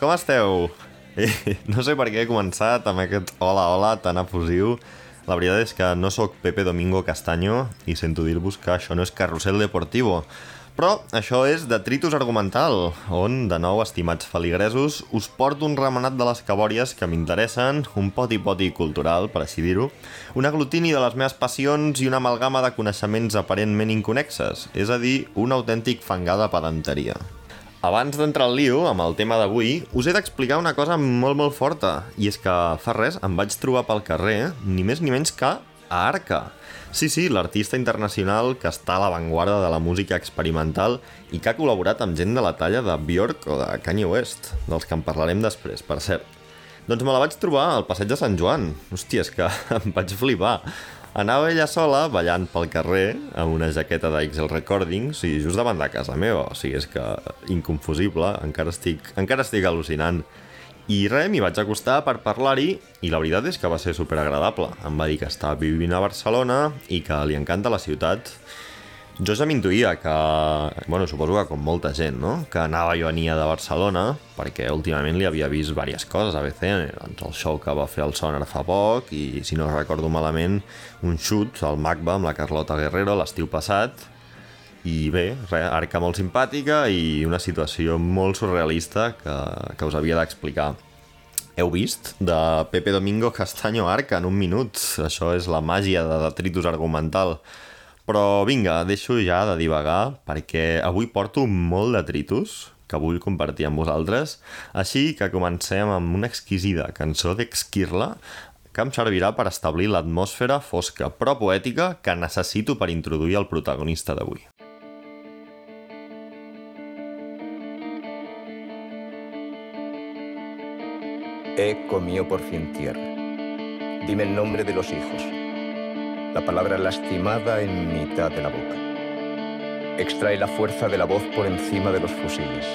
com esteu? No sé per què he començat amb aquest hola, hola tan efusiu. La veritat és que no sóc Pepe Domingo Castaño i sento dir-vos que això no és Carrusel Deportivo. Però això és Detritus Argumental, on, de nou, estimats feligresos, us porto un remenat de les cabòries que m'interessen, un poti-poti cultural, per així dir-ho, un aglutini de les meves passions i una amalgama de coneixements aparentment inconexes, és a dir, un autèntic fangar de pedanteria. Abans d'entrar al lío, amb el tema d'avui, us he d'explicar una cosa molt, molt forta, i és que fa res em vaig trobar pel carrer, ni més ni menys que a Arca. Sí, sí, l'artista internacional que està a l'avantguarda de la música experimental i que ha col·laborat amb gent de la talla de Björk o de Kanye West, dels que en parlarem després, per cert. Doncs me la vaig trobar al passeig de Sant Joan. Hòstia, és que em vaig flipar. Anava ella sola, ballant pel carrer, amb una jaqueta d'Excel Recordings i just davant de casa meva. O sigui, és que inconfusible, encara estic, encara estic al·lucinant. I res, m'hi vaig acostar per parlar-hi i la veritat és que va ser superagradable. Em va dir que estava vivint a Barcelona i que li encanta la ciutat. Jo ja m'intuïa que, bueno, suposo que com molta gent, no? Que anava i venia de Barcelona, perquè últimament li havia vist diverses coses a BCN, doncs el show que va fer el Sonar fa poc, i si no recordo malament, un shoot al MACBA amb la Carlota Guerrero l'estiu passat, i bé, res, arca molt simpàtica i una situació molt surrealista que, que us havia d'explicar. Heu vist? De Pepe Domingo Castaño Arca en un minut. Això és la màgia de detritus argumental. Però vinga, deixo ja de divagar perquè avui porto molt detritus que vull compartir amb vosaltres. Així que comencem amb una exquisida cançó d'Exquirla que em servirà per establir l'atmosfera fosca però poètica que necessito per introduir el protagonista d'avui. He comido por fin tierra. Dime el nombre de los hijos. La palabra lastimada en mitad de la boca. Extrae la fuerza de la voz por encima de los fusiles,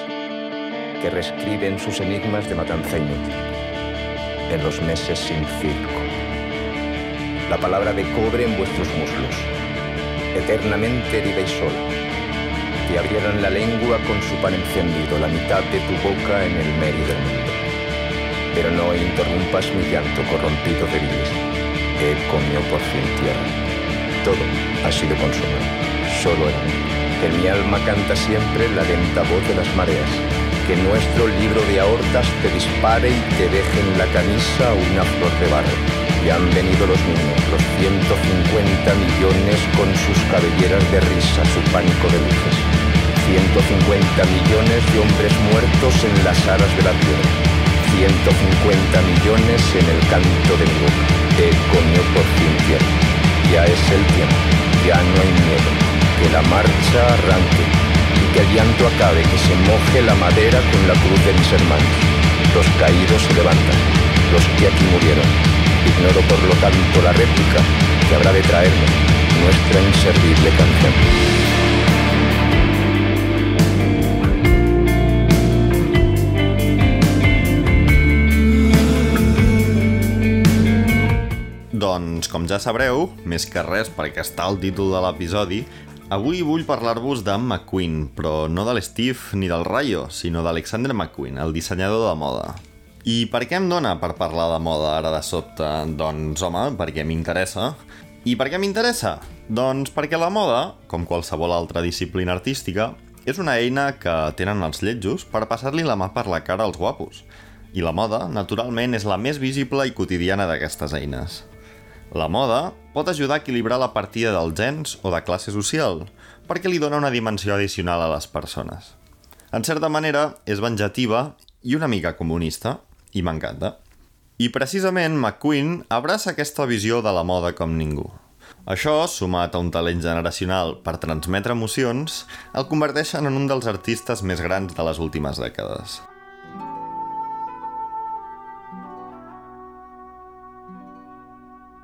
que reescriben sus enigmas de matanza inútil. En los meses sin circo. La palabra de cobre en vuestros muslos. Eternamente herida y sola. Que abrieran la lengua con su pan encendido, la mitad de tu boca en el medio del mundo pero no interrumpas mi llanto corrompido de. He comido por fin tierra. Todo ha sido consumado, solo mí. Que mi alma canta siempre la lenta voz de las mareas. Que nuestro libro de aortas te dispare y te deje en la camisa una flor de barro. Y han venido los niños, los 150 millones con sus cabelleras de risa, su pánico de luces. 150 millones de hombres muertos en las aras de la tierra. 150 millones en el canto de mi boca. He comido por fin. Ya es el tiempo, ya no hay miedo. Que la marcha arranque y que el llanto acabe, que se moje la madera con la cruz de mis hermanos. Los caídos se levantan, los que aquí murieron. Ignoro por lo tanto la réplica que habrá de traerme nuestra inservible canción. Doncs, com ja sabreu, més que res perquè està el títol de l'episodi, avui vull parlar-vos d'en McQueen, però no de l'Steve ni del Rayo, sinó d'Alexander McQueen, el dissenyador de moda. I per què em dóna per parlar de moda ara de sobte? Doncs, home, perquè m'interessa. I per què m'interessa? Doncs perquè la moda, com qualsevol altra disciplina artística, és una eina que tenen els lletjos per passar-li la mà per la cara als guapos. I la moda, naturalment, és la més visible i quotidiana d'aquestes eines. La moda pot ajudar a equilibrar la partida dels gens o de classe social, perquè li dona una dimensió addicional a les persones. En certa manera, és venjativa i una mica comunista, i m'encanta. I precisament McQueen abraça aquesta visió de la moda com ningú. Això, sumat a un talent generacional per transmetre emocions, el converteixen en un dels artistes més grans de les últimes dècades.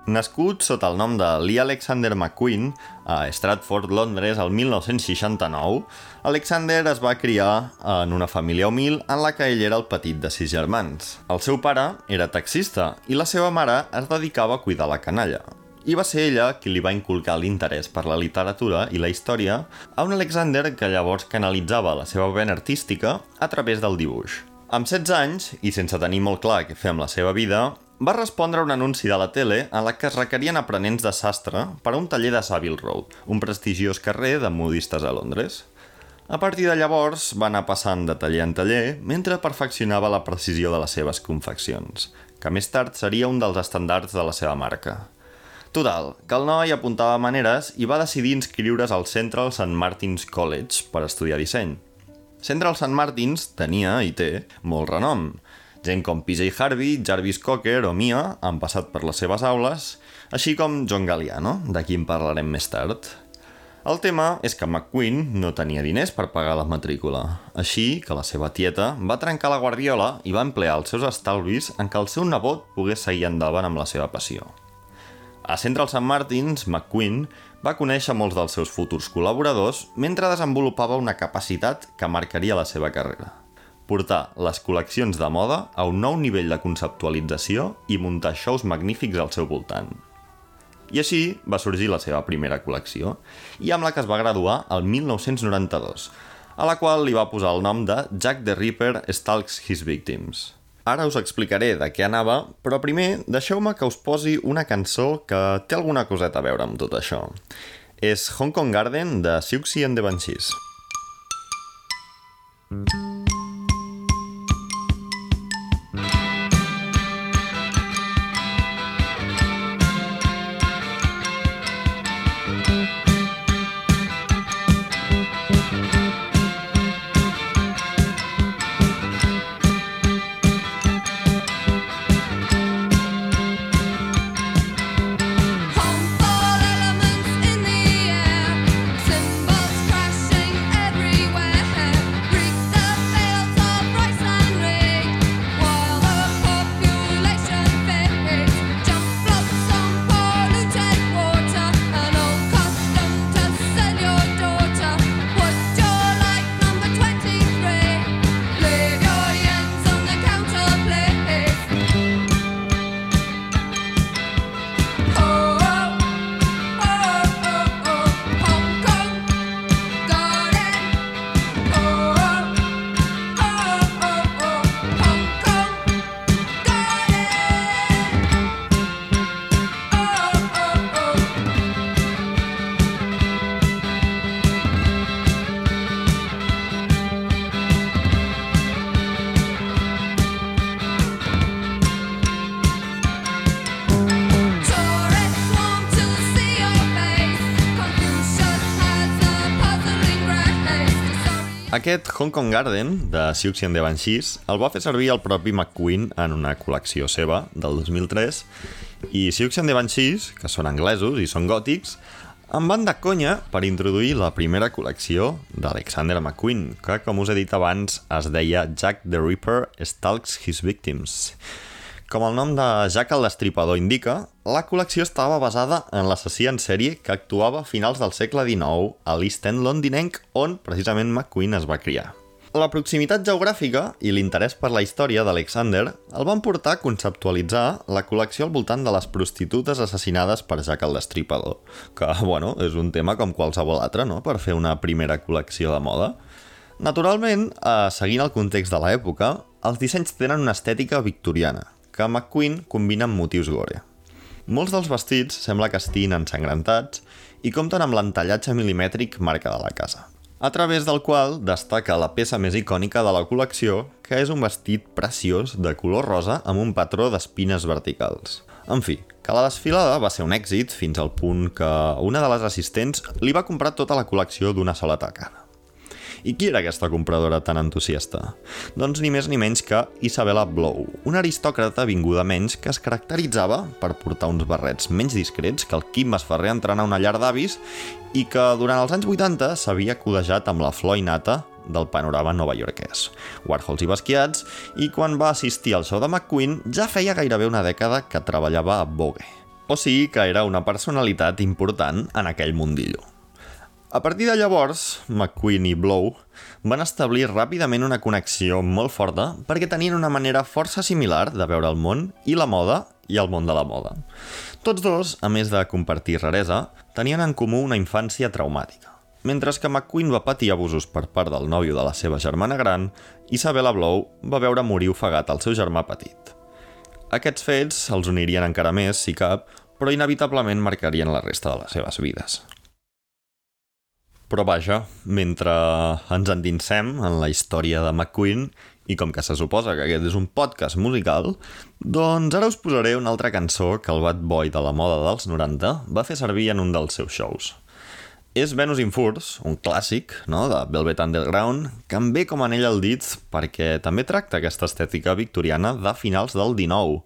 Nascut sota el nom de Lee Alexander McQueen a Stratford, Londres, el 1969, Alexander es va criar en una família humil en la que ell era el petit de sis germans. El seu pare era taxista i la seva mare es dedicava a cuidar la canalla. I va ser ella qui li va inculcar l'interès per la literatura i la història a un Alexander que llavors canalitzava la seva vena artística a través del dibuix. Amb 16 anys, i sense tenir molt clar què fer amb la seva vida, va respondre a un anunci de la tele en la que es requerien aprenents de sastre per a un taller de Savile Road, un prestigiós carrer de modistes a Londres. A partir de llavors va anar passant de taller en taller mentre perfeccionava la precisió de les seves confeccions, que més tard seria un dels estandards de la seva marca. Total, que el noi apuntava maneres i va decidir inscriure's al Central St. Martin's College per estudiar disseny. Central St. Martin's tenia i té molt renom, Gent com PJ Harvey, Jarvis Cocker o Mia han passat per les seves aules, així com John Galliano, de qui en parlarem més tard. El tema és que McQueen no tenia diners per pagar la matrícula, així que la seva tieta va trencar la guardiola i va emplear els seus estalvis en què el seu nebot pogués seguir endavant amb la seva passió. A Central St. Martins, McQueen va conèixer molts dels seus futurs col·laboradors mentre desenvolupava una capacitat que marcaria la seva carrera portar les col·leccions de moda a un nou nivell de conceptualització i muntar shows magnífics al seu voltant. I així va sorgir la seva primera col·lecció, i amb la que es va graduar el 1992, a la qual li va posar el nom de Jack the Ripper Stalks His Victims. Ara us explicaré de què anava, però primer deixeu-me que us posi una cançó que té alguna coseta a veure amb tot això. És Hong Kong Garden de Siouxsie and the Banshees. Mm -hmm. Kong Garden, de Siouxsie and the Banshees, el va fer servir el propi McQueen en una col·lecció seva del 2003 i Siouxsie and the Banshees, que són anglesos i són gòtics, em van de conya per introduir la primera col·lecció d'Alexander McQueen, que, com us he dit abans, es deia Jack the Ripper Stalks His Victims. Com el nom de Jack el Destripador indica, la col·lecció estava basada en l'assassí en sèrie que actuava a finals del segle XIX a l'East End londinenc, on precisament McQueen es va criar. La proximitat geogràfica i l'interès per la història d'Alexander el van portar a conceptualitzar la col·lecció al voltant de les prostitutes assassinades per Jack el Destripador, que, bueno, és un tema com qualsevol altre, no?, per fer una primera col·lecció de moda. Naturalment, eh, seguint el context de l'època, els dissenys tenen una estètica victoriana, que McQueen combina amb motius gore. Molts dels vestits sembla que estiguin ensangrentats i compten amb l'entallatge milimètric marca de la casa, a través del qual destaca la peça més icònica de la col·lecció, que és un vestit preciós de color rosa amb un patró d'espines verticals. En fi, que la desfilada va ser un èxit fins al punt que una de les assistents li va comprar tota la col·lecció d'una sola tacada. I qui era aquesta compradora tan entusiasta? Doncs ni més ni menys que Isabella Blow, una aristòcrata vinguda menys que es caracteritzava per portar uns barrets menys discrets que el Quim Masferrer entrant a una llar d'avis i que durant els anys 80 s'havia codejat amb la flor innata del panorama novaiorquès. Warhols i Basquiats, i quan va assistir al show de McQueen ja feia gairebé una dècada que treballava a Vogue. o sigui que era una personalitat important en aquell mundillo. A partir de llavors, McQueen i Blow van establir ràpidament una connexió molt forta perquè tenien una manera força similar de veure el món i la moda i el món de la moda. Tots dos, a més de compartir raresa, tenien en comú una infància traumàtica. Mentre que McQueen va patir abusos per part del nòvio de la seva germana gran, Isabella Blow va veure morir ofegat el seu germà petit. Aquests fets els unirien encara més, si cap, però inevitablement marcarien la resta de les seves vides. Però vaja, mentre ens endinsem en la història de McQueen, i com que se suposa que aquest és un podcast musical, doncs ara us posaré una altra cançó que el bad boy de la moda dels 90 va fer servir en un dels seus shows. És Venus in Furs, un clàssic no, de Velvet Underground, que em ve com anell al dit perquè també tracta aquesta estètica victoriana de finals del 19,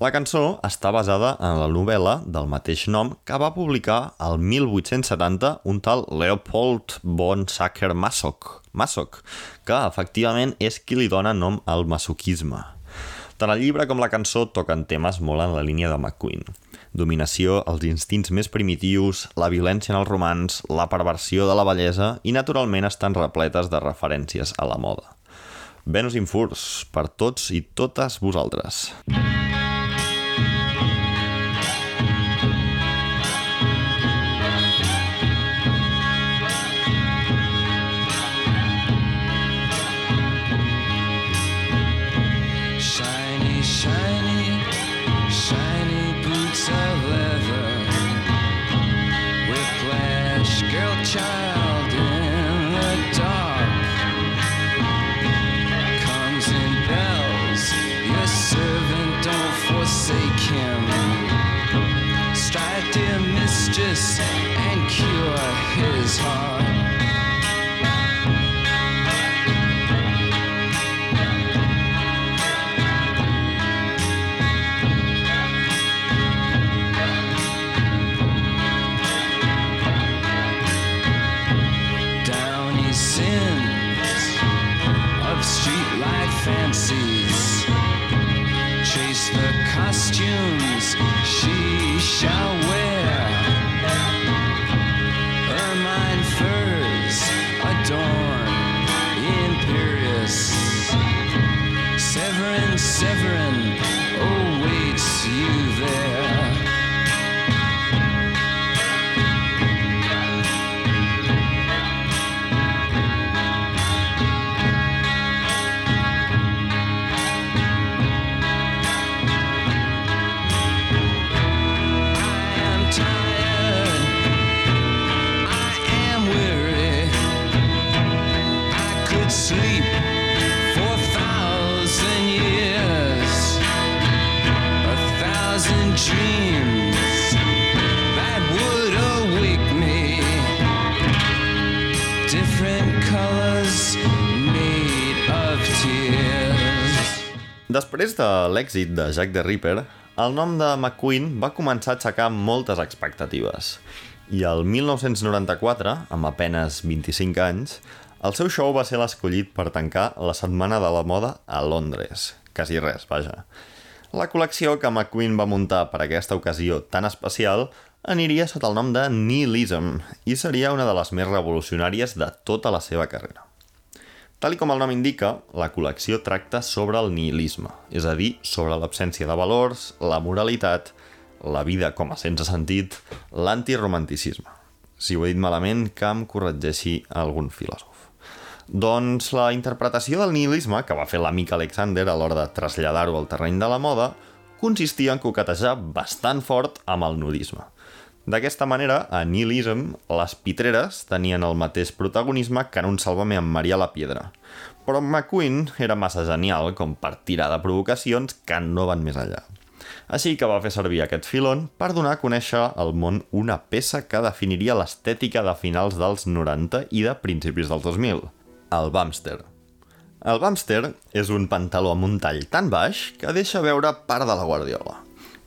la cançó està basada en la novel·la del mateix nom que va publicar el 1870 un tal Leopold von Sacher-Masoch, Masoch, que efectivament és qui li dona nom al masoquisme. Tant el llibre com la cançó toquen temes molt en la línia de McQueen. Dominació, els instints més primitius, la violència en els romans, la perversió de la bellesa i, naturalment, estan repletes de referències a la moda. Venus in Furs, per tots i totes vosaltres. Mm. Thank you. Després de l'èxit de Jack the Ripper, el nom de McQueen va començar a aixecar moltes expectatives. I el 1994, amb apenes 25 anys, el seu show va ser l'escollit per tancar la Setmana de la Moda a Londres. Quasi res, vaja. La col·lecció que McQueen va muntar per aquesta ocasió tan especial aniria sota el nom de Nihilism i seria una de les més revolucionàries de tota la seva carrera. Tal com el nom indica, la col·lecció tracta sobre el nihilisme, és a dir, sobre l'absència de valors, la moralitat, la vida com a sense sentit, l'antiromanticisme. Si ho he dit malament, que em corregeixi algun filòsof. Doncs la interpretació del nihilisme que va fer l'amic Alexander a l'hora de traslladar-ho al terreny de la moda consistia en coquetejar bastant fort amb el nudisme – D'aquesta manera, a Nihilism, les pitreres tenien el mateix protagonisme que en un Sálvame amb Maria la Piedra. Però McQueen era massa genial com per tirar de provocacions que no van més enllà. Així que va fer servir aquest filon per donar a conèixer al món una peça que definiria l'estètica de finals dels 90 i de principis dels 2000, el Bumster. El Bumster és un pantaló amb un tall tan baix que deixa veure part de la guardiola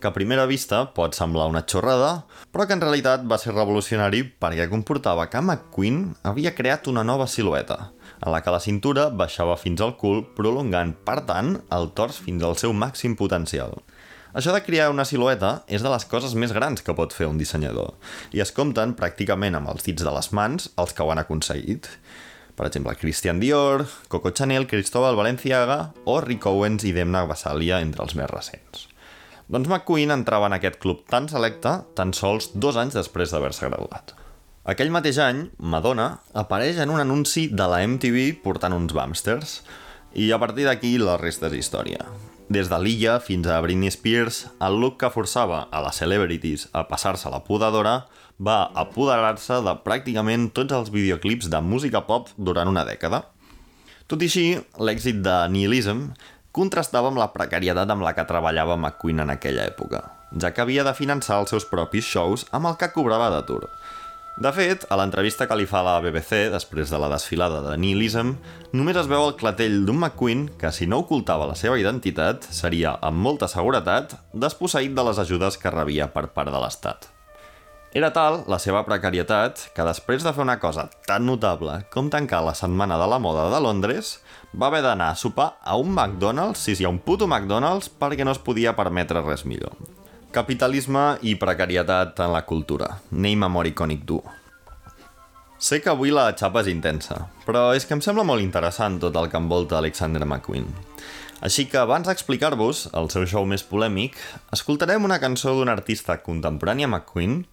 que a primera vista pot semblar una xorrada, però que en realitat va ser revolucionari perquè comportava que McQueen havia creat una nova silueta, en la que la cintura baixava fins al cul, prolongant, per tant, el tors fins al seu màxim potencial. Això de crear una silueta és de les coses més grans que pot fer un dissenyador, i es compten pràcticament amb els dits de les mans els que ho han aconseguit. Per exemple, Christian Dior, Coco Chanel, Cristóbal Valenciaga o Rick Owens i Demna Gvasalia, entre els més recents. Doncs McQueen entrava en aquest club tan selecte tan sols dos anys després d'haver-se graduat. Aquell mateix any, Madonna apareix en un anunci de la MTV portant uns bàmsters, i a partir d'aquí la resta és història. Des de l'illa fins a Britney Spears, el look que forçava a les celebrities a passar-se la podadora va apoderar-se de pràcticament tots els videoclips de música pop durant una dècada. Tot i així, l'èxit de Nihilism contrastava amb la precarietat amb la que treballava McQueen en aquella època, ja que havia de finançar els seus propis shows amb el que cobrava de tour. De fet, a l'entrevista que li fa la BBC després de la desfilada de Nihilism, només es veu el clatell d'un McQueen que, si no ocultava la seva identitat, seria, amb molta seguretat, desposseït de les ajudes que rebia per part de l'Estat. Era tal la seva precarietat que després de fer una cosa tan notable com tancar la Setmana de la Moda de Londres, va haver d'anar a sopar a un McDonald's, si hi ha un puto McDonald's, perquè no es podia permetre res millor. Capitalisme i precarietat en la cultura. Name a more icònic duo. Sé que avui la xapa és intensa, però és que em sembla molt interessant tot el que envolta Alexander McQueen. Així que abans d'explicar-vos el seu show més polèmic, escoltarem una cançó d'un artista contemporani a McQueen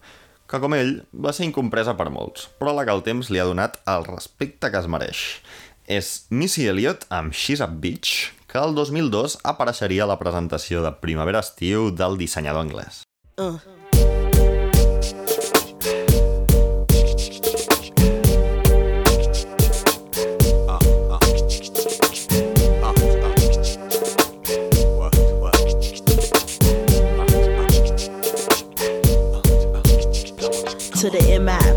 que, com ell, va ser incompresa per molts, però la que el temps li ha donat el respecte que es mereix. És Missy Elliott amb She's a Bitch, que el 2002 apareixeria a la presentació de Primavera-Estiu del dissenyador anglès. Uh. to the MI.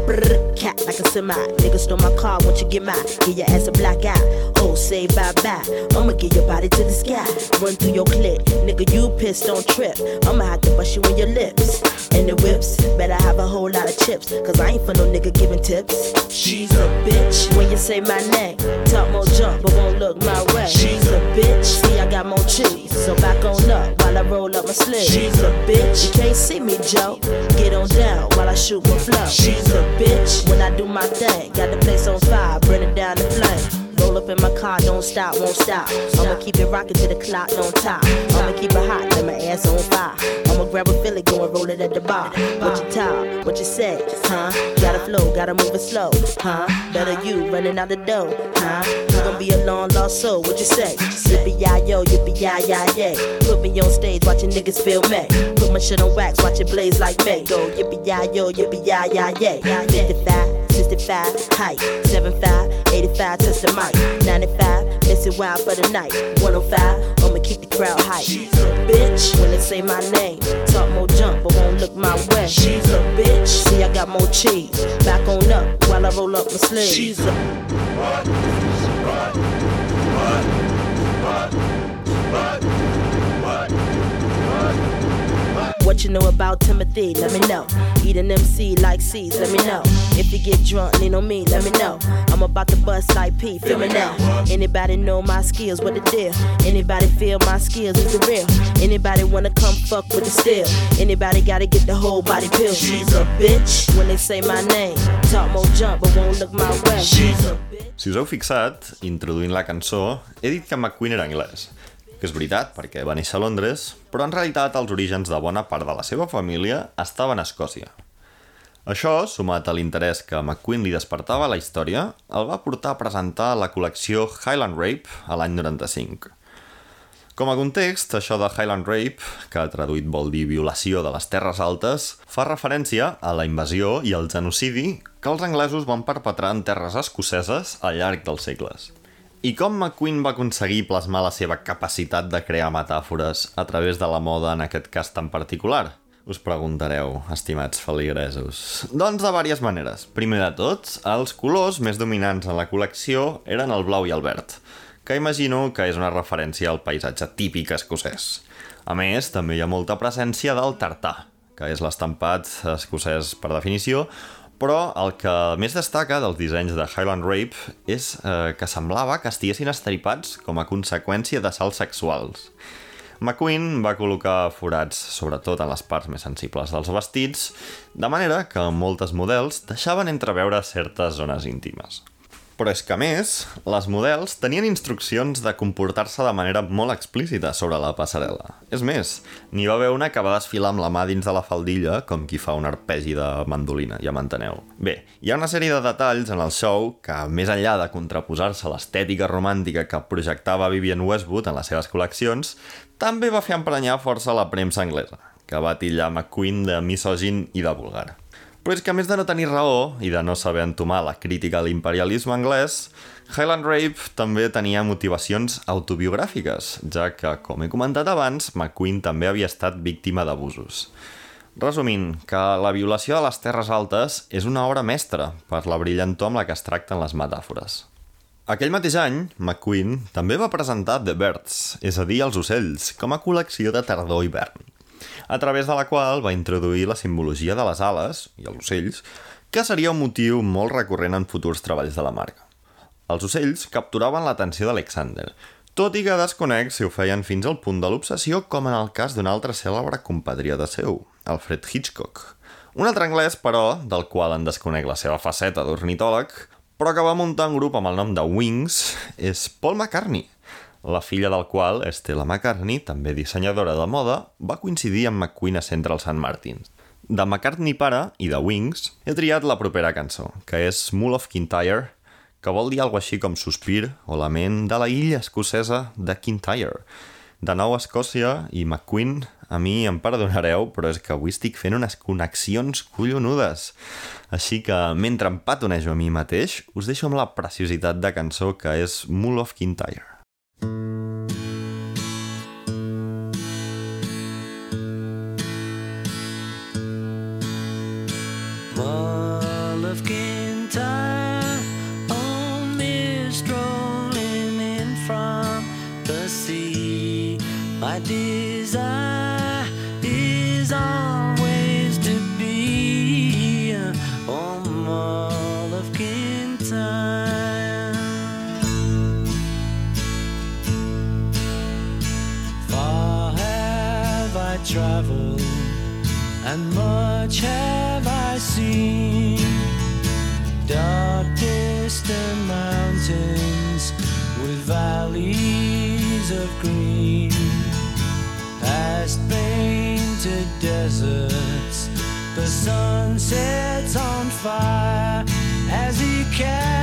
Semi. Nigga stole my car, won't you get mine? Get your ass a black eye. Oh, say bye bye. I'ma get your body to the sky. Run through your clip. Nigga, you pissed, don't trip. I'ma have to bust you in your lips. And the whips, better have a whole lot of chips. Cause I ain't for no nigga giving tips. She's a bitch. When you say my name, talk more jump, but won't look my way. She's a bitch. See, I got more cheese. So back on up while I roll up my sleeve. She's a bitch. You can't see me, Joe. Get on down while I shoot my flow. She's a bitch. When I do my thing, got the place on fire, burn it down the flame. Roll up in my car, don't stop, won't stop. I'ma keep it rocking till the clock don't top. I'ma keep it hot, let my ass on fire. I'ma grab a Philly, go and roll it at the bar. What you talk, what you say, huh? Gotta flow, gotta move it slow, huh? Better you running out the door, huh? You gonna be a long lost soul, what you say? Yippee yi yo, yippee yi yi yay. Put me on stage, watching niggas feel me. Put my shit on wax, watch it blaze like me. Go yippee yi yo, yippee yi yi yay. 55. 65, height, 75, 85, touch the mic, 95, missing wild for the night, 105, I'ma keep the crowd hype. She's a bitch when they say my name, talk more jump, but won't look my way. She's a bitch, see I got more cheese, back on up while I roll up my sleeves. She's a? What you know about Timothy? Let me know. Eat an MC like C's, let me know. If you get drunk, lean on me, let me know. I'm about to bust like P, feel me now. Anybody know my skills, what the deal? Anybody feel my skills is the real? Anybody wanna come fuck with the steel? Anybody gotta get the whole body pill? She's a bitch when they say my name. Talk more jump, but won't look my way. She's a bitch. Si us heu fixat, introduint la cançó, he dit que McQueen era anglès que és veritat, perquè va néixer a Londres, però en realitat els orígens de bona part de la seva família estaven a Escòcia. Això, sumat a l'interès que McQueen li despertava a la història, el va portar a presentar la col·lecció Highland Rape a l'any 95. Com a context, això de Highland Rape, que traduït vol dir violació de les terres altes, fa referència a la invasió i al genocidi que els anglesos van perpetrar en terres escoceses al llarg dels segles. I com McQueen va aconseguir plasmar la seva capacitat de crear metàfores a través de la moda en aquest cas tan particular? Us preguntareu, estimats feligresos. Doncs de diverses maneres. Primer de tot, els colors més dominants en la col·lecció eren el blau i el verd, que imagino que és una referència al paisatge típic escocès. A més, també hi ha molta presència del tartà, que és l'estampat escocès per definició, però el que més destaca dels dissenys de Highland Rape és eh, que semblava que estiguessin estripats com a conseqüència de salts sexuals. McQueen va col·locar forats sobretot en les parts més sensibles dels vestits, de manera que moltes models deixaven entreveure certes zones íntimes. Però és que, més, les models tenien instruccions de comportar-se de manera molt explícita sobre la passarel·la. És més, n'hi va haver una que va desfilar amb la mà dins de la faldilla com qui fa un arpegi de mandolina, ja m'enteneu. Bé, hi ha una sèrie de detalls en el show que, més enllà de contraposar-se a l'estètica romàntica que projectava Vivian Westwood en les seves col·leccions, també va fer emprenyar força la premsa anglesa, que va tillar McQueen de misògin i de vulgar. Però és que a més de no tenir raó i de no saber entomar la crítica a l'imperialisme anglès, Highland Rape també tenia motivacions autobiogràfiques, ja que, com he comentat abans, McQueen també havia estat víctima d'abusos. Resumint, que la violació de les Terres Altes és una obra mestra per la brillantor amb la que es tracten les metàfores. Aquell mateix any, McQueen també va presentar The Birds, és a dir, els ocells, com a col·lecció de tardor-hivern a través de la qual va introduir la simbologia de les ales i els ocells, que seria un motiu molt recurrent en futurs treballs de la marca. Els ocells capturaven l'atenció d'Alexander, tot i que desconec si ho feien fins al punt de l'obsessió, com en el cas d'un altre cèlebre compatriota seu, Alfred Hitchcock. Un altre anglès, però, del qual en desconec la seva faceta d'ornitòleg, però que va muntar un grup amb el nom de Wings, és Paul McCartney, la filla del qual, Stella McCartney, també dissenyadora de moda, va coincidir amb McQueen a Central St. Martins. De McCartney pare i de Wings he triat la propera cançó, que és Mull of Kintyre, que vol dir alguna així com sospir o lament de la illa escocesa de Kintyre. De nou a Escòcia i McQueen, a mi em perdonareu, però és que avui estic fent unes connexions collonudes. Així que, mentre em patonejo a mi mateix, us deixo amb la preciositat de cançó que és Mull of Kintyre. On mist rolling in from the sea. My desire and much have I seen. Dark, distant mountains with valleys of green, past painted deserts. The sun sets on fire as he carries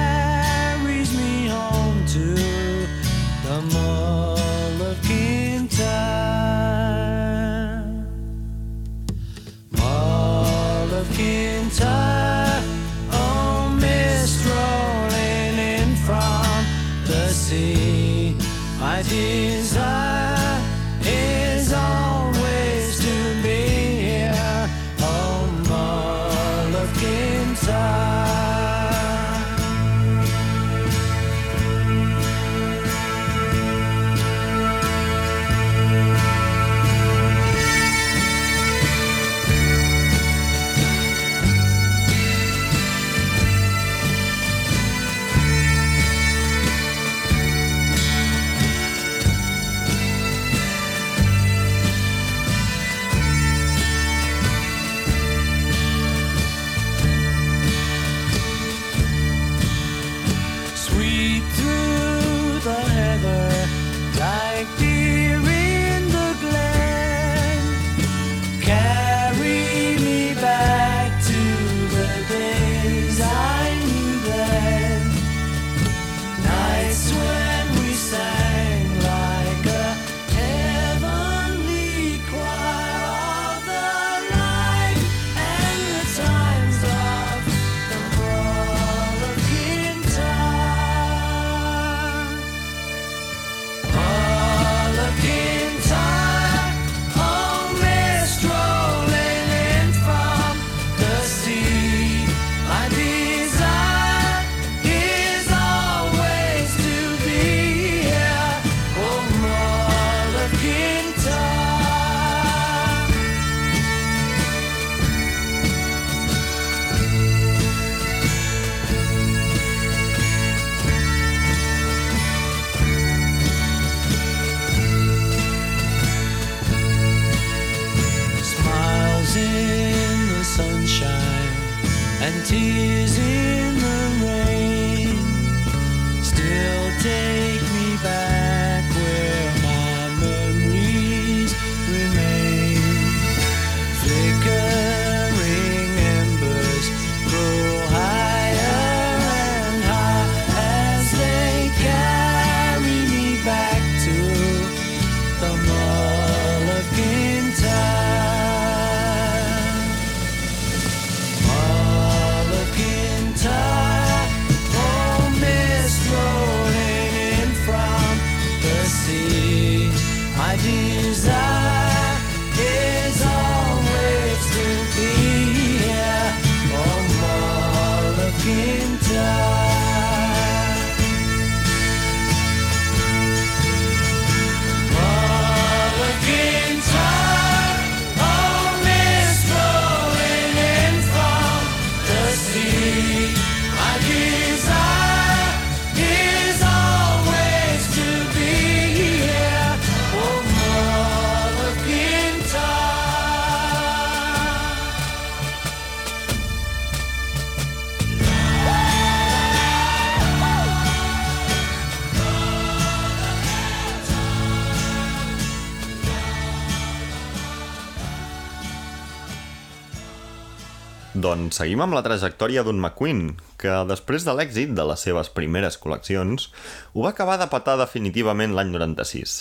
seguim amb la trajectòria d'un McQueen, que després de l'èxit de les seves primeres col·leccions, ho va acabar de petar definitivament l'any 96,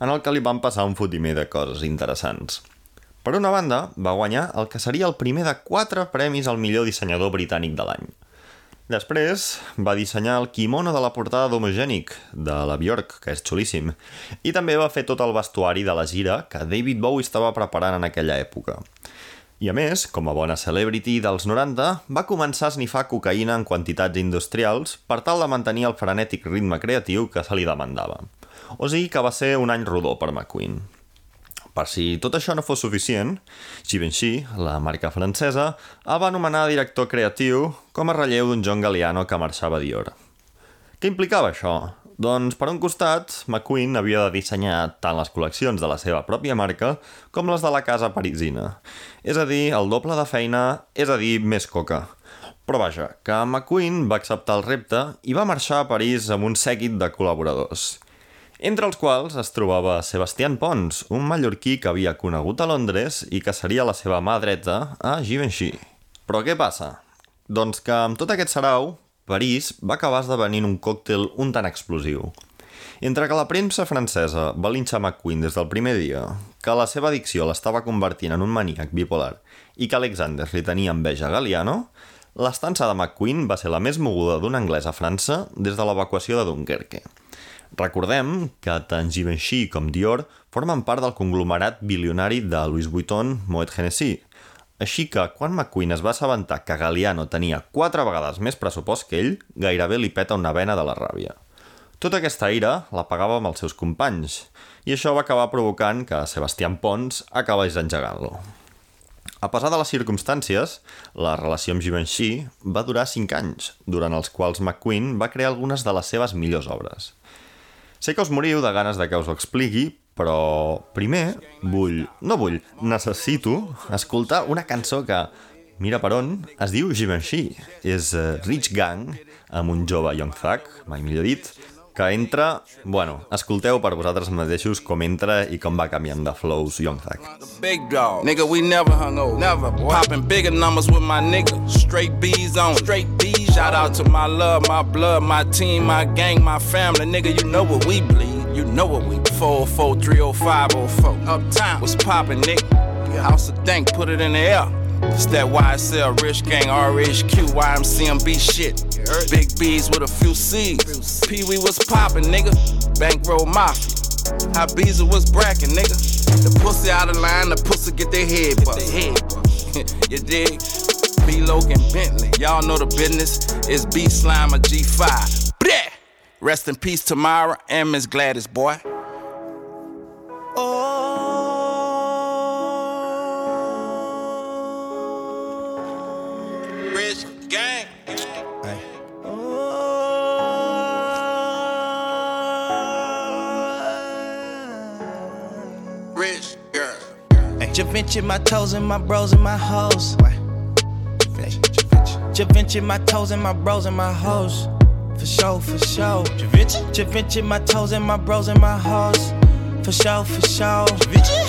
en el que li van passar un fotimer de coses interessants. Per una banda, va guanyar el que seria el primer de quatre premis al millor dissenyador britànic de l'any. Després va dissenyar el kimono de la portada d'Homogènic, de la Bjork, que és xulíssim, i també va fer tot el vestuari de la gira que David Bowie estava preparant en aquella època. I a més, com a bona celebrity dels 90, va començar a snifar cocaïna en quantitats industrials per tal de mantenir el frenètic ritme creatiu que se li demandava. O sigui que va ser un any rodó per McQueen. Per si tot això no fos suficient, Givenchy, la marca francesa, el va nomenar director creatiu com a relleu d'un John Galliano que marxava a Dior. Què implicava això? Doncs, per un costat, McQueen havia de dissenyar tant les col·leccions de la seva pròpia marca com les de la casa parisina. És a dir, el doble de feina, és a dir, més coca. Però vaja, que McQueen va acceptar el repte i va marxar a París amb un sèquit de col·laboradors entre els quals es trobava Sebastián Pons, un mallorquí que havia conegut a Londres i que seria la seva mà dreta a Givenchy. Però què passa? Doncs que amb tot aquest sarau, París va acabar esdevenint un còctel un tant explosiu. Entre que la premsa francesa va linxar McQueen des del primer dia, que la seva addicció l'estava convertint en un maníac bipolar i que Alexander li tenia enveja a Galliano, l'estança de McQueen va ser la més moguda d'un anglès a França des de l'evacuació de Dunkerque. Recordem que tant Givenchy com Dior formen part del conglomerat bilionari de Louis Vuitton Moet Hennessy. Així que, quan McQueen es va assabentar que Galliano tenia quatre vegades més pressupost que ell, gairebé li peta una vena de la ràbia. Tota aquesta ira la pagava amb els seus companys, i això va acabar provocant que Sebastián Pons acabés engegant-lo. A pesar de les circumstàncies, la relació amb Givenchy va durar 5 anys, durant els quals McQueen va crear algunes de les seves millors obres. Sé que us moriu de ganes de que us ho expliqui, però primer vull, no vull, necessito escoltar una cançó que, mira per on, es diu Givenchy. És uh, Rich Gang, amb un jove Young Thug, mai millor dit, que entra... Bueno, escolteu per vosaltres mateixos com entra i com va canviant de flows Young Thug. Big dog. Nigga, we never hung over. Never, boy. Popping bigger numbers with my nigga. Straight B's on. Straight B's. Shout out to my love, my blood, my team, my gang, my family. Nigga, you know what we bleed. You know what we 404 30504. Uptown. What's poppin', nigga? House of Dank, put it in the air. It's that YSL, Rich Gang, RHQ, YMCMB shit. Big B's with a few C's. Pee Wee was poppin', nigga. Bankroll Mafia. How Beezer was brackin', nigga. The pussy out of line, the pussy get their head bust. you dig? B Loke and Bentley, y'all know the business. It's B Slime or G5. Bleh! Rest in peace, Tamara and Miss Gladys, boy. Da Vinci, my toes and my bros and my hoes. Da Vinci, my toes and my bros and my hoes. For sure, for sure. Da Vinci, Da Vinci, my toes and my bros and my hoes. For sure, for sure.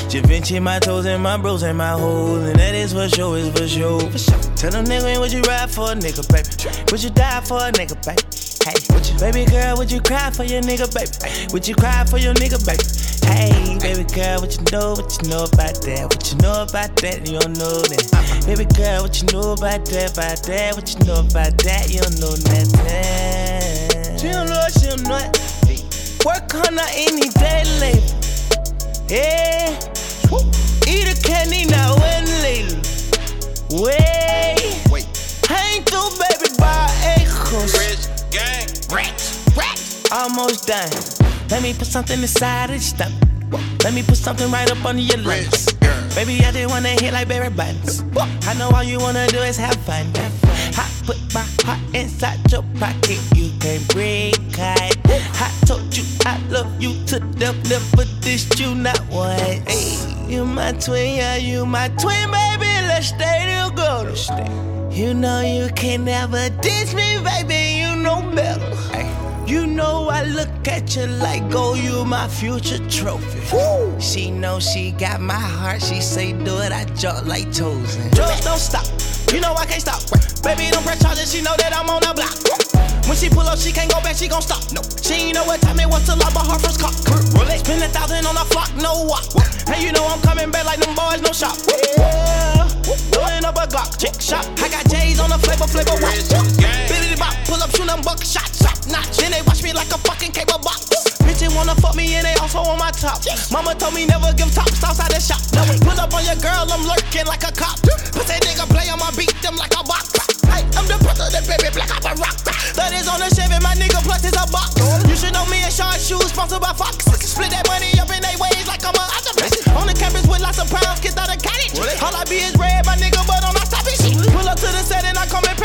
Da Vinci, my toes and my bros and my hoes. And that is for sure, is for sure. For sure. Tell them nigga, would you ride for a nigga, baby? Would you die for a nigga, baby? Hey, would you, baby girl, would you cry for your nigga, baby? Would you cry for your nigga, baby? Hey, baby girl, what you know, what you know about that? What you know about that? You don't know that. Baby girl, what you know about that, about that? What you know about that? You don't know nothing. She don't know, she don't know it. Work on her any day, labor. Yeah. Eat a candy now and later. Wait. Wait. I ain't through, baby, by acres. Rich gang. Almost done. Let me put something inside of your stomach. Let me put something right up under your lips. Girl. Baby, I just wanna hit like Barry Buttons. I know all you wanna do is have fun. I put my heart inside your pocket. You can't break it. I told you I love you to death, left, but this you not once. You my twin, yeah, you my twin, baby. Let's stay together. You know you can never diss me, baby. You know better. You know I look at you like, go, you my future trophy. She know she got my heart. She say, do it, I jump like Tozen. Just don't stop. You know I can't stop. Baby, don't press charges. She know that I'm on the block. When she pull up, she can't go back. She gon' stop. No, she ain't know what time it was till I bought her first car. Rolex, spend a thousand on a flock, no walk. And you know I'm coming back like them boys, no shop. Yeah, blowing up a Glock, chick shot. I got J's on the flavor, flavor watch. Billy bop, pull up, shoot them buck shot, top notch. Then they watch me like a fucking cable box. Bitches wanna fuck me and they also on my top. Mama told me never give top outside the shop. Pull up on your girl, I'm lurking like a cop. Pussy nigga play, I'ma beat them like a box. Hey, I'm the president, baby, black out the rock. That is on the Chevy, my nigga, plus is a box. You should know me and Sean Shoes, sponsored by Fox. Split that money up in they ways like I'm a octopus. On the campus with lots of pounds, kids out of cottage. All I be is red, my nigga, but I'm not stopping shit. Pull up to the set and I come and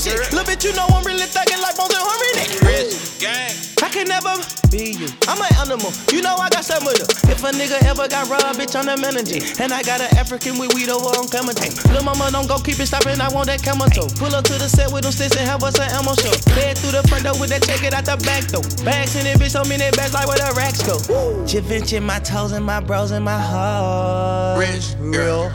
shit. Little bit, you know I'm really thugging like Bones and Harmony. Rich gang. I can never be you. I'm an animal. You know I got some of them. If a nigga ever got robbed, bitch, on the melody. And I got an African with weed over on Clementine. Lil' mama don't go keep it stopping. I want that camel toe. Pull up to the set with them sticks and have us an ammo show. Head through the front door with that check it out the back though. Bags in it, bitch, so many bags like where the racks go. Javinci, my toes and my bros and my heart. Rich girl.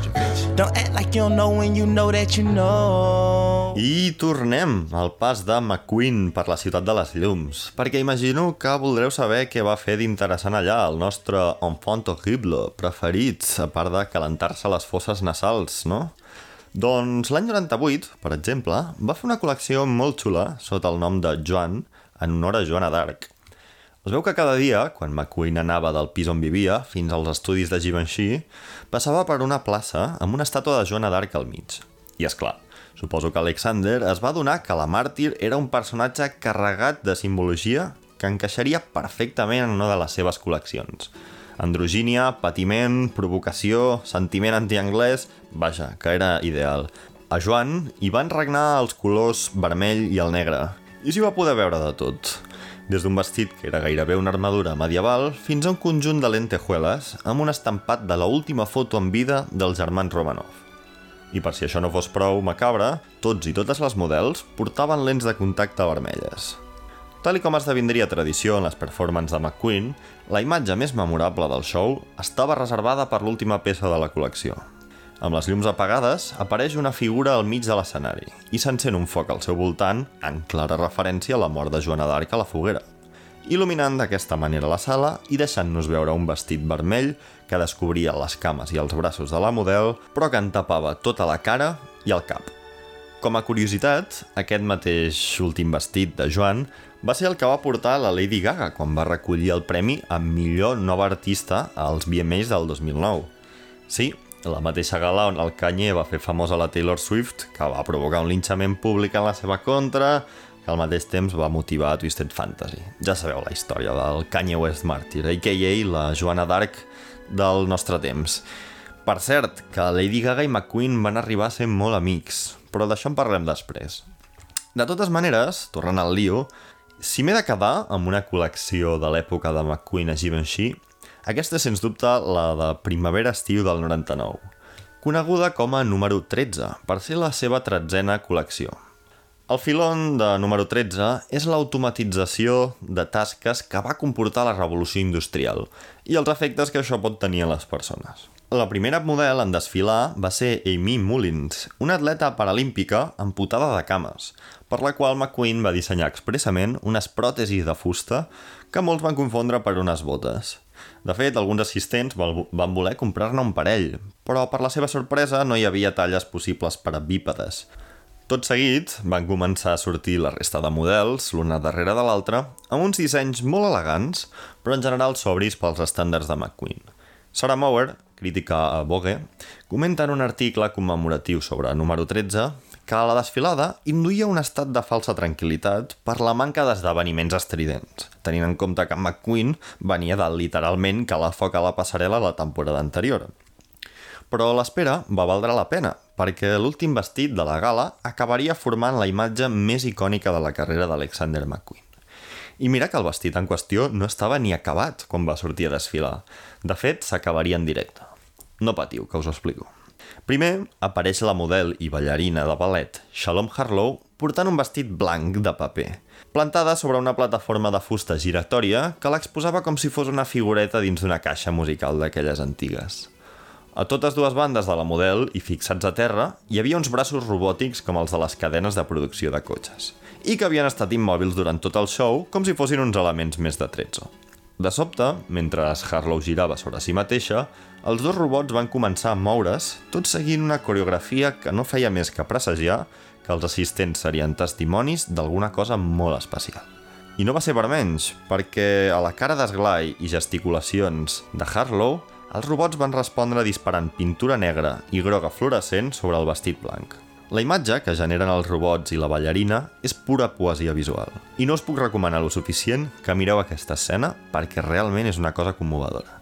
Don't act like you don't know when you know that you know. I tornem al pas de McQueen per la ciutat de les llums, perquè imagino que voldreu saber què va fer d'interessant allà el nostre enfant horrible preferit, a part de calentar-se les fosses nasals, no? Doncs l'any 98, per exemple, va fer una col·lecció molt xula sota el nom de Joan, en honor a Joana d'Arc. Es veu que cada dia, quan McQueen anava del pis on vivia fins als estudis de Givenchy, passava per una plaça amb una estàtua de Joana d'Arc al mig. I és clar, suposo que Alexander es va adonar que la màrtir era un personatge carregat de simbologia que encaixaria perfectament en una de les seves col·leccions. Androgínia, patiment, provocació, sentiment antianglès... Vaja, que era ideal. A Joan hi van regnar els colors vermell i el negre, i s'hi va poder veure de tot. Des d'un vestit que era gairebé una armadura medieval fins a un conjunt de lentejueles amb un estampat de la última foto en vida dels germans Romanov. I per si això no fos prou macabre, tots i totes les models portaven lents de contacte vermelles. Tal com esdevindria tradició en les performances de McQueen, la imatge més memorable del show estava reservada per l'última peça de la col·lecció. Amb les llums apagades, apareix una figura al mig de l'escenari i s'encén un foc al seu voltant en clara referència a la mort de Joana d'Arc a la foguera, il·luminant d'aquesta manera la sala i deixant-nos veure un vestit vermell que descobria les cames i els braços de la model, però que en tapava tota la cara i el cap. Com a curiositat, aquest mateix últim vestit de Joan va ser el que va portar la Lady Gaga quan va recollir el premi a millor nova artista als VMAs del 2009. Sí, la mateixa gala on el Kanye va fer famosa la Taylor Swift, que va provocar un linxament públic en la seva contra, que al mateix temps va motivar a Twisted Fantasy. Ja sabeu la història del Kanye West Martyr, a.k.a. la Joana d'Arc del nostre temps. Per cert, que Lady Gaga i McQueen van arribar a ser molt amics, però d'això en parlem després. De totes maneres, tornant al lío, si m'he de quedar amb una col·lecció de l'època de McQueen a Givenchy, aquesta és sens dubte la de primavera-estiu del 99, coneguda com a número 13 per ser la seva tretzena col·lecció. El filon de número 13 és l'automatització de tasques que va comportar la revolució industrial i els efectes que això pot tenir a les persones. La primera model en desfilar va ser Amy Mullins, una atleta paralímpica amputada de cames, per la qual McQueen va dissenyar expressament unes pròtesis de fusta que molts van confondre per unes botes. De fet, alguns assistents van voler comprar-ne un parell, però per la seva sorpresa no hi havia talles possibles per a bípedes. Tot seguit, van començar a sortir la resta de models, l'una darrere de l'altra, amb uns dissenys molt elegants, però en general sobris pels estàndards de McQueen. Sarah Mower, crítica a Vogue, comenta en un article commemoratiu sobre número 13 que la desfilada induïa un estat de falsa tranquil·litat per la manca d'esdeveniments estridents, tenint en compte que McQueen venia de literalment que la foc a la passarel·la la temporada anterior. Però l'espera va valdre la pena, perquè l'últim vestit de la gala acabaria formant la imatge més icònica de la carrera d'Alexander McQueen. I mira que el vestit en qüestió no estava ni acabat quan va sortir a desfilar. De fet, s'acabaria en directe. No patiu, que us ho explico. Primer apareix la model i ballarina de ballet Shalom Harlow portant un vestit blanc de paper, plantada sobre una plataforma de fusta giratòria que l'exposava com si fos una figureta dins d'una caixa musical d'aquelles antigues. A totes dues bandes de la model i fixats a terra hi havia uns braços robòtics com els de les cadenes de producció de cotxes i que havien estat immòbils durant tot el show com si fossin uns elements més de tretzo. De sobte, mentre Harlow girava sobre si mateixa, els dos robots van començar a moure's, tot seguint una coreografia que no feia més que presagiar que els assistents serien testimonis d'alguna cosa molt especial. I no va ser per menys, perquè a la cara d'esglai i gesticulacions de Harlow, els robots van respondre disparant pintura negra i groga fluorescent sobre el vestit blanc. La imatge que generen els robots i la ballarina és pura poesia visual. I no us puc recomanar lo suficient que mireu aquesta escena perquè realment és una cosa commovedora.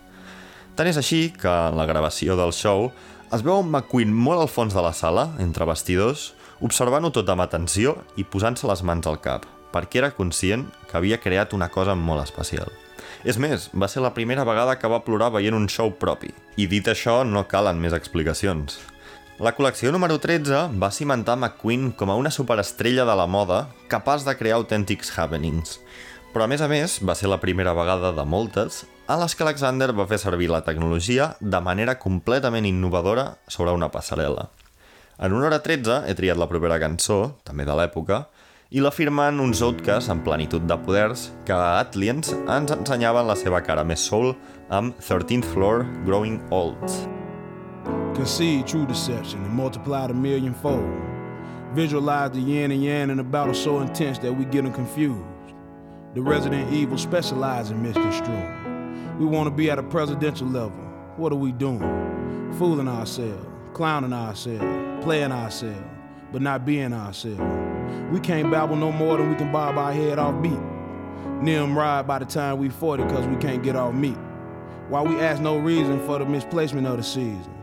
Tant és així que en la gravació del show es veu un McQueen molt al fons de la sala, entre vestidors, observant-ho tot amb atenció i posant-se les mans al cap, perquè era conscient que havia creat una cosa molt especial. És més, va ser la primera vegada que va plorar veient un show propi. I dit això, no calen més explicacions. La col·lecció número 13 va cimentar McQueen com a una superestrella de la moda capaç de crear autèntics happenings. Però a més a més, va ser la primera vegada de moltes a les que Alexander va fer servir la tecnologia de manera completament innovadora sobre una passarel·la. En una hora 13 he triat la propera cançó, també de l'època, i la firmen uns outcasts en plenitud de poders que a Atlians ens ensenyaven la seva cara més soul amb 13th Floor Growing Old. Concede true deception and multiply a millionfold. Visualize the yin and yang in a battle so intense that we get them confused. The resident evil specialize in misconstruing. We want to be at a presidential level. What are we doing? Fooling ourselves, clowning ourselves, playing ourselves, but not being ourselves. We can't babble no more than we can bob our head off beat. Nimrod by the time we 40 because we can't get off meat. Why we ask no reason for the misplacement of the season.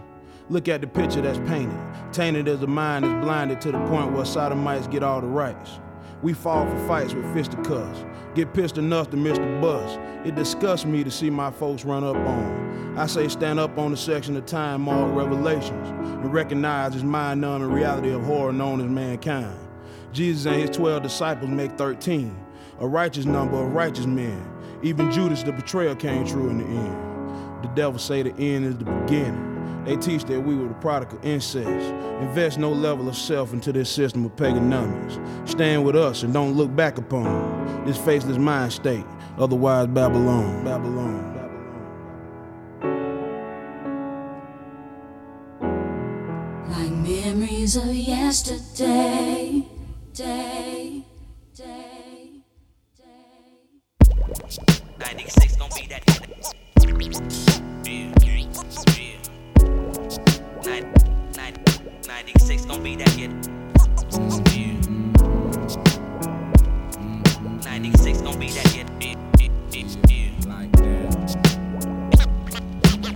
Look at the picture that's painted. Tainted as a mind is blinded to the point where sodomites get all the rights. We fall for fights with fisticuffs. Get pissed enough to miss the bus. It disgusts me to see my folks run up on. I say stand up on the section of time marked Revelations and recognize this mind numbing reality of horror known as mankind. Jesus and his 12 disciples make 13, a righteous number of righteous men. Even Judas, the betrayer came true in the end. The devil say the end is the beginning. They teach that we were the product of incest. Invest no level of self into this system of pagonomics. Stand with us and don't look back upon this faceless mind state. Otherwise, Babylon, Babylon. Like memories of yesterday, day, day, day. 96 gon' be that. Yeah, yeah. Nin- nin- 96 gon' be that. Yeah. 96 gon' be that yeah. Like that.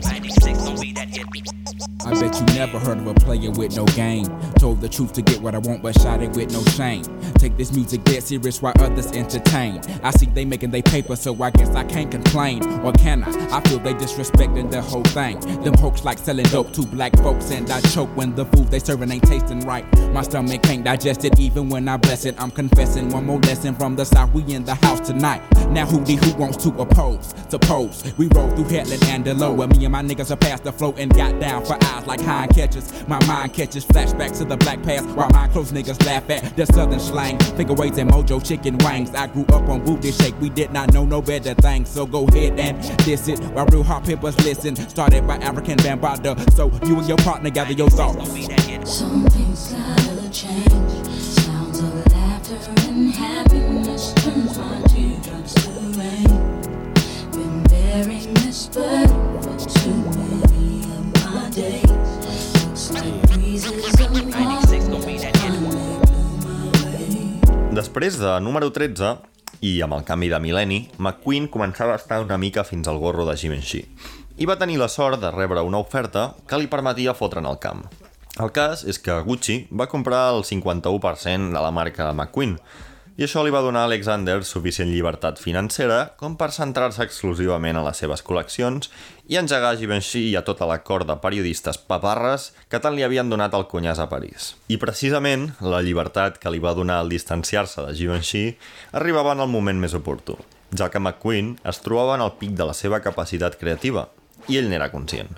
96 gon' be that hit. I bet you never heard of a player with no game. Told the truth to get what I want, but shot it with no shame. Take this music dead serious while others entertain. I see they making they paper, so I guess I can't complain. Or can I? I feel they disrespecting the whole thing. Them hoax like selling dope to black folks, and I choke when the food they serving ain't tasting right. My stomach can't digest it, even when I bless it. I'm confessing one more lesson from the south. We in the house tonight. Now who the who wants to oppose? To pose. We roll through Headland and Delow, where me and my niggas are past the flow and got down for like hind catches. My mind catches flashbacks to the black past, while my close niggas laugh at the southern slang. Figure weights and mojo chicken wings. I grew up on booty shake. We did not know no better things, so go ahead and diss it. While real hot pimpers listen. Started by African Bambada, so you and your partner gather your thoughts. Something's gotta change. Sounds of laughter and happiness turns my teardrops to rain. Been bearing this burden for too many of my days. Després de número 13, i amb el canvi de mil·lenni, McQueen començava a estar una mica fins al gorro de Givenchy. I va tenir la sort de rebre una oferta que li permetia fotre'n el camp. El cas és que Gucci va comprar el 51% de la marca McQueen, I això li va donar a Alexander suficient llibertat financera com per centrar-se exclusivament a les seves col·leccions i engegar a Givenchy i a tota la cort de periodistes paparres que tant li havien donat el cunyàs a París. I precisament la llibertat que li va donar el distanciar-se de Givenchy arribava en el moment més oportú, ja que McQueen es trobava en el pic de la seva capacitat creativa i ell n'era conscient.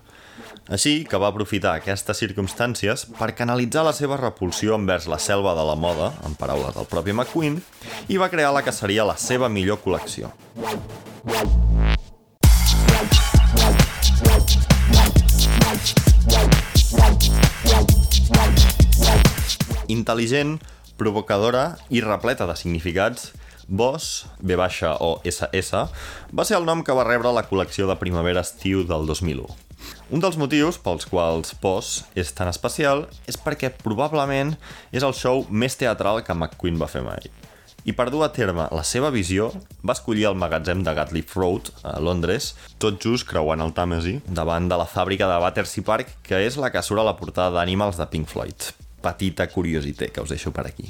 Així que va aprofitar aquestes circumstàncies per canalitzar la seva repulsió envers la selva de la moda, en paraules del propi McQueen, i va crear la que seria la seva millor col·lecció. Intel·ligent, provocadora i repleta de significats, Boss, B baixa o SS, va ser el nom que va rebre la col·lecció de primavera-estiu del 2001. Un dels motius pels quals Boss és tan especial és perquè probablement és el show més teatral que McQueen va fer mai. I per dur a terme la seva visió, va escollir el magatzem de Gatliff Road, a Londres, tot just creuant el Tàmesi, davant de la fàbrica de Battersea Park, que és la que surt a la portada d'Animals de Pink Floyd. Petita curiositat que us deixo per aquí.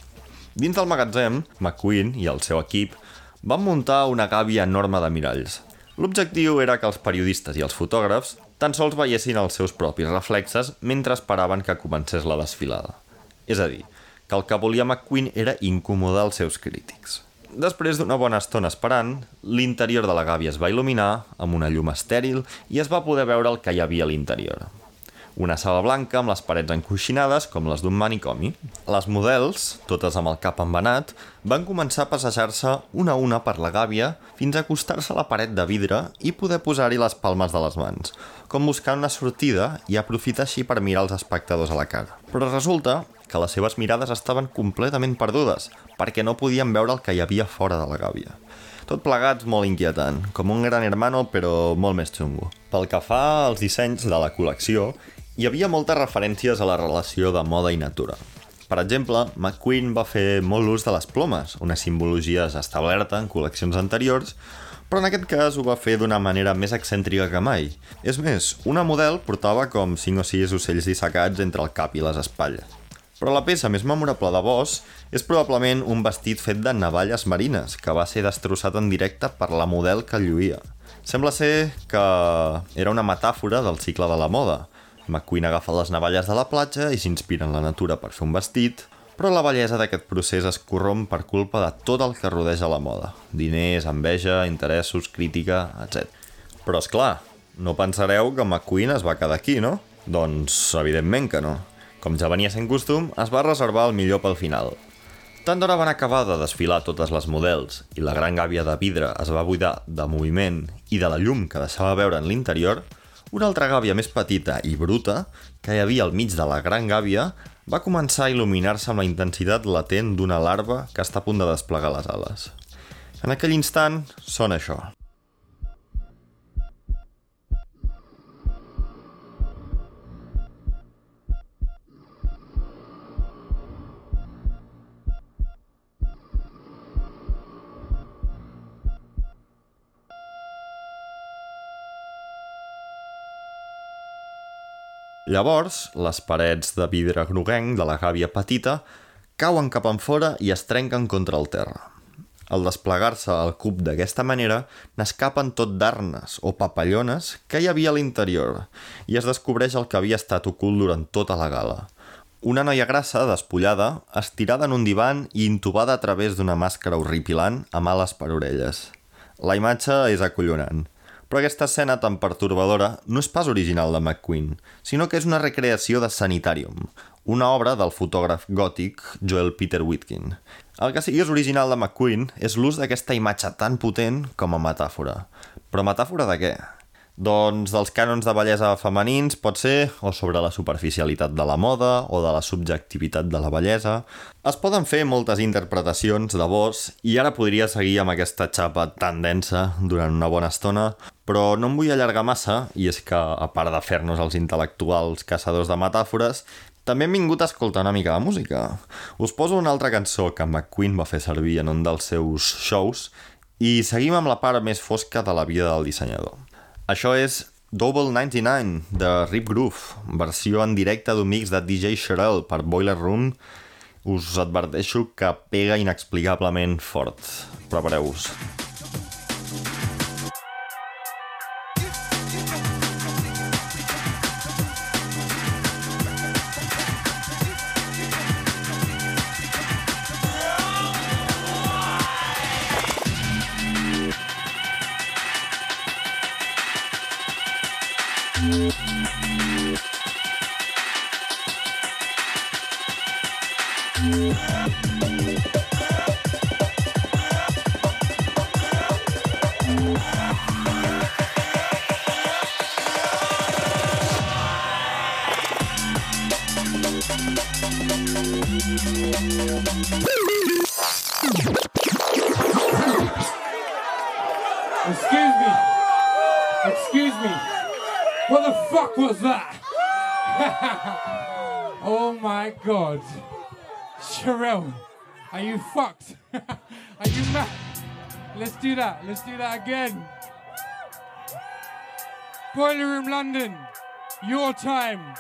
Dins del magatzem, McQueen i el seu equip van muntar una gàbia enorme de miralls. L'objectiu era que els periodistes i els fotògrafs tan sols veiessin els seus propis reflexes mentre esperaven que comencés la desfilada. És a dir, que el que volia McQueen era incomodar els seus crítics. Després d'una bona estona esperant, l'interior de la gàbia es va il·luminar amb una llum estèril i es va poder veure el que hi havia a l'interior una sala blanca amb les parets encoixinades com les d'un manicomi. Les models, totes amb el cap envenat, van començar a passejar-se una a una per la gàbia fins a acostar-se a la paret de vidre i poder posar-hi les palmes de les mans, com buscant una sortida i aprofitar així per mirar els espectadors a la cara. Però resulta que les seves mirades estaven completament perdudes, perquè no podien veure el que hi havia fora de la gàbia. Tot plegat molt inquietant, com un gran hermano però molt més xungo. Pel que fa als dissenys de la col·lecció, hi havia moltes referències a la relació de moda i natura. Per exemple, McQueen va fer molt ús de les plomes, una simbologia establerta en col·leccions anteriors, però en aquest cas ho va fer d'una manera més excèntrica que mai. És més, una model portava com 5 o 6 ocells dissecats entre el cap i les espatlles. Però la peça més memorable de Boss és probablement un vestit fet de navalles marines, que va ser destrossat en directe per la model que lluïa. Sembla ser que era una metàfora del cicle de la moda, McQueen agafa les navalles de la platja i s'inspira en la natura per fer un vestit, però la bellesa d'aquest procés es corromp per culpa de tot el que rodeja la moda. Diners, enveja, interessos, crítica, etc. Però, és clar, no pensareu que McQueen es va quedar aquí, no? Doncs, evidentment que no. Com ja venia sent costum, es va reservar el millor pel final. Tant d'hora van acabar de desfilar totes les models i la gran gàbia de vidre es va buidar de moviment i de la llum que deixava veure en l'interior, una altra gàbia més petita i bruta, que hi havia al mig de la gran gàbia, va començar a il·luminar-se amb la intensitat latent d'una larva que està a punt de desplegar les ales. En aquell instant, sona això. Llavors, les parets de vidre groguenc de la gàbia petita cauen cap en fora i es trenquen contra el terra. Al desplegar-se el cub d'aquesta manera, n'escapen tot d'arnes o papallones que hi havia a l'interior i es descobreix el que havia estat ocult durant tota la gala. Una noia grassa, despullada, estirada en un divan i intubada a través d'una màscara horripilant amb ales per orelles. La imatge és acollonant. Però aquesta escena tan pertorbadora no és pas original de McQueen, sinó que és una recreació de Sanitarium, una obra del fotògraf gòtic Joel Peter Whitkin. El que que és original de McQueen és l'ús d'aquesta imatge tan potent com a metàfora. Però metàfora de què? Doncs dels cànons de bellesa femenins pot ser o sobre la superficialitat de la moda o de la subjectivitat de la bellesa. Es poden fer moltes interpretacions de Boss i ara podria seguir amb aquesta xapa tan densa durant una bona estona, però no em vull allargar massa i és que, a part de fer-nos els intel·lectuals caçadors de metàfores, també hem vingut a escoltar una mica de música. Us poso una altra cançó que McQueen va fer servir en un dels seus shows i seguim amb la part més fosca de la vida del dissenyador. Això és Double 99 de Rip Groove, versió en directe d'un mix de DJ Sherelle per Boiler Room, us adverteixo que pega inexplicablement fort. Prepareu-vos. Excuse was that? oh my god. Sherelle, are you fucked? are you mad? Let's do that. Let's do that again. Boiler Room London, your time.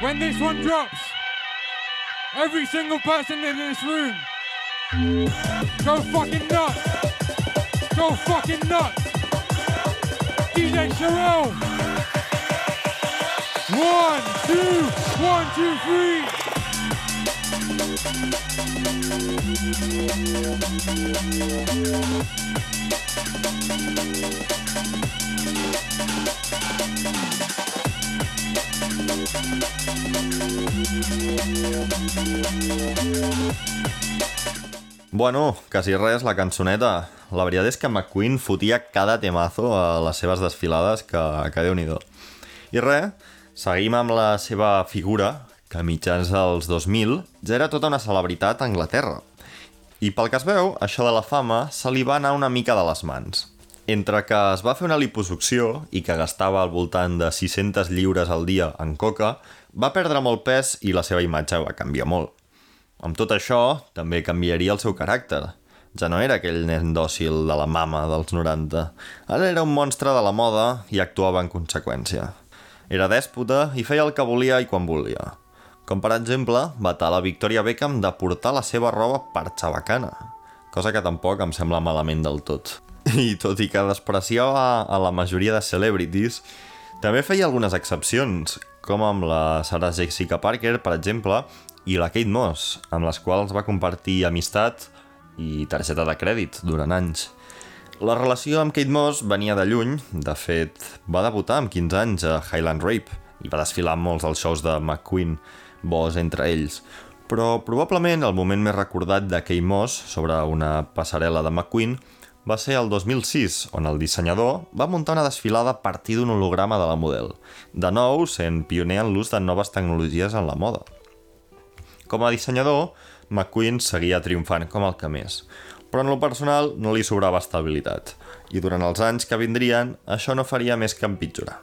When this one drops, every single person in this room, go fucking nuts. Go fucking nuts. DJ Sherelle. One, two, one, two, three. Bueno, quasi res, la cançoneta. La veritat és que McQueen fotia cada temazo a les seves desfilades que, que déu nhi I res, seguim amb la seva figura, que a mitjans dels 2000 ja era tota una celebritat a Anglaterra. I pel que es veu, això de la fama se li va anar una mica de les mans. Entre que es va fer una liposucció i que gastava al voltant de 600 lliures al dia en coca, va perdre molt pes i la seva imatge va canviar molt. Amb tot això, també canviaria el seu caràcter. Ja no era aquell nen dòcil de la mama dels 90. Ara era un monstre de la moda i actuava en conseqüència. Era dèspota i feia el que volia i quan volia. Com per exemple, vetar la Victoria Beckham de portar la seva roba per xabacana. Cosa que tampoc em sembla malament del tot. I tot i que despreciava a la majoria de celebrities, també feia algunes excepcions, com amb la Sarah Jessica Parker, per exemple, i la Kate Moss, amb les quals va compartir amistat i targeta de crèdit durant anys. La relació amb Kate Moss venia de lluny, de fet, va debutar amb 15 anys a Highland Rape i va desfilar molts dels shows de McQueen, bons entre ells. Però probablement el moment més recordat de Kate Moss sobre una passarel·la de McQueen va ser el 2006, on el dissenyador va muntar una desfilada a partir d'un holograma de la model, de nou sent pioner en l'ús de noves tecnologies en la moda. Com a dissenyador, McQueen seguia triomfant com el que més, però en lo personal no li sobrava estabilitat, i durant els anys que vindrien això no faria més que empitjorar.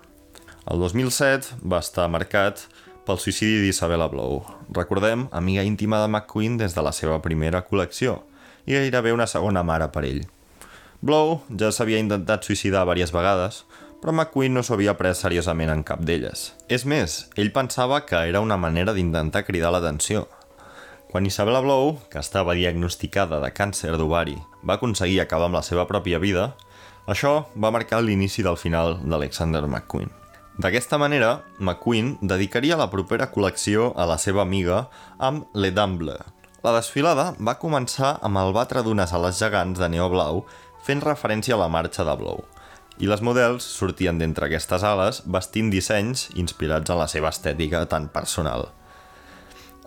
El 2007 va estar marcat pel suïcidi d'Isabella Blow. Recordem, amiga íntima de McQueen des de la seva primera col·lecció, i gairebé una segona mare per ell. Blow ja s'havia intentat suïcidar diverses vegades, però McQueen no s'ho havia pres seriosament en cap d'elles. És més, ell pensava que era una manera d'intentar cridar l'atenció. Quan Isabella Blow, que estava diagnosticada de càncer d'ovari, va aconseguir acabar amb la seva pròpia vida, això va marcar l'inici del final d'Alexander McQueen. D'aquesta manera, McQueen dedicaria la propera col·lecció a la seva amiga amb Le Dumble. La desfilada va començar amb el batre d'unes ales gegants de neó blau fent referència a la marxa de Blow. I les models sortien d'entre aquestes ales vestint dissenys inspirats en la seva estètica tan personal.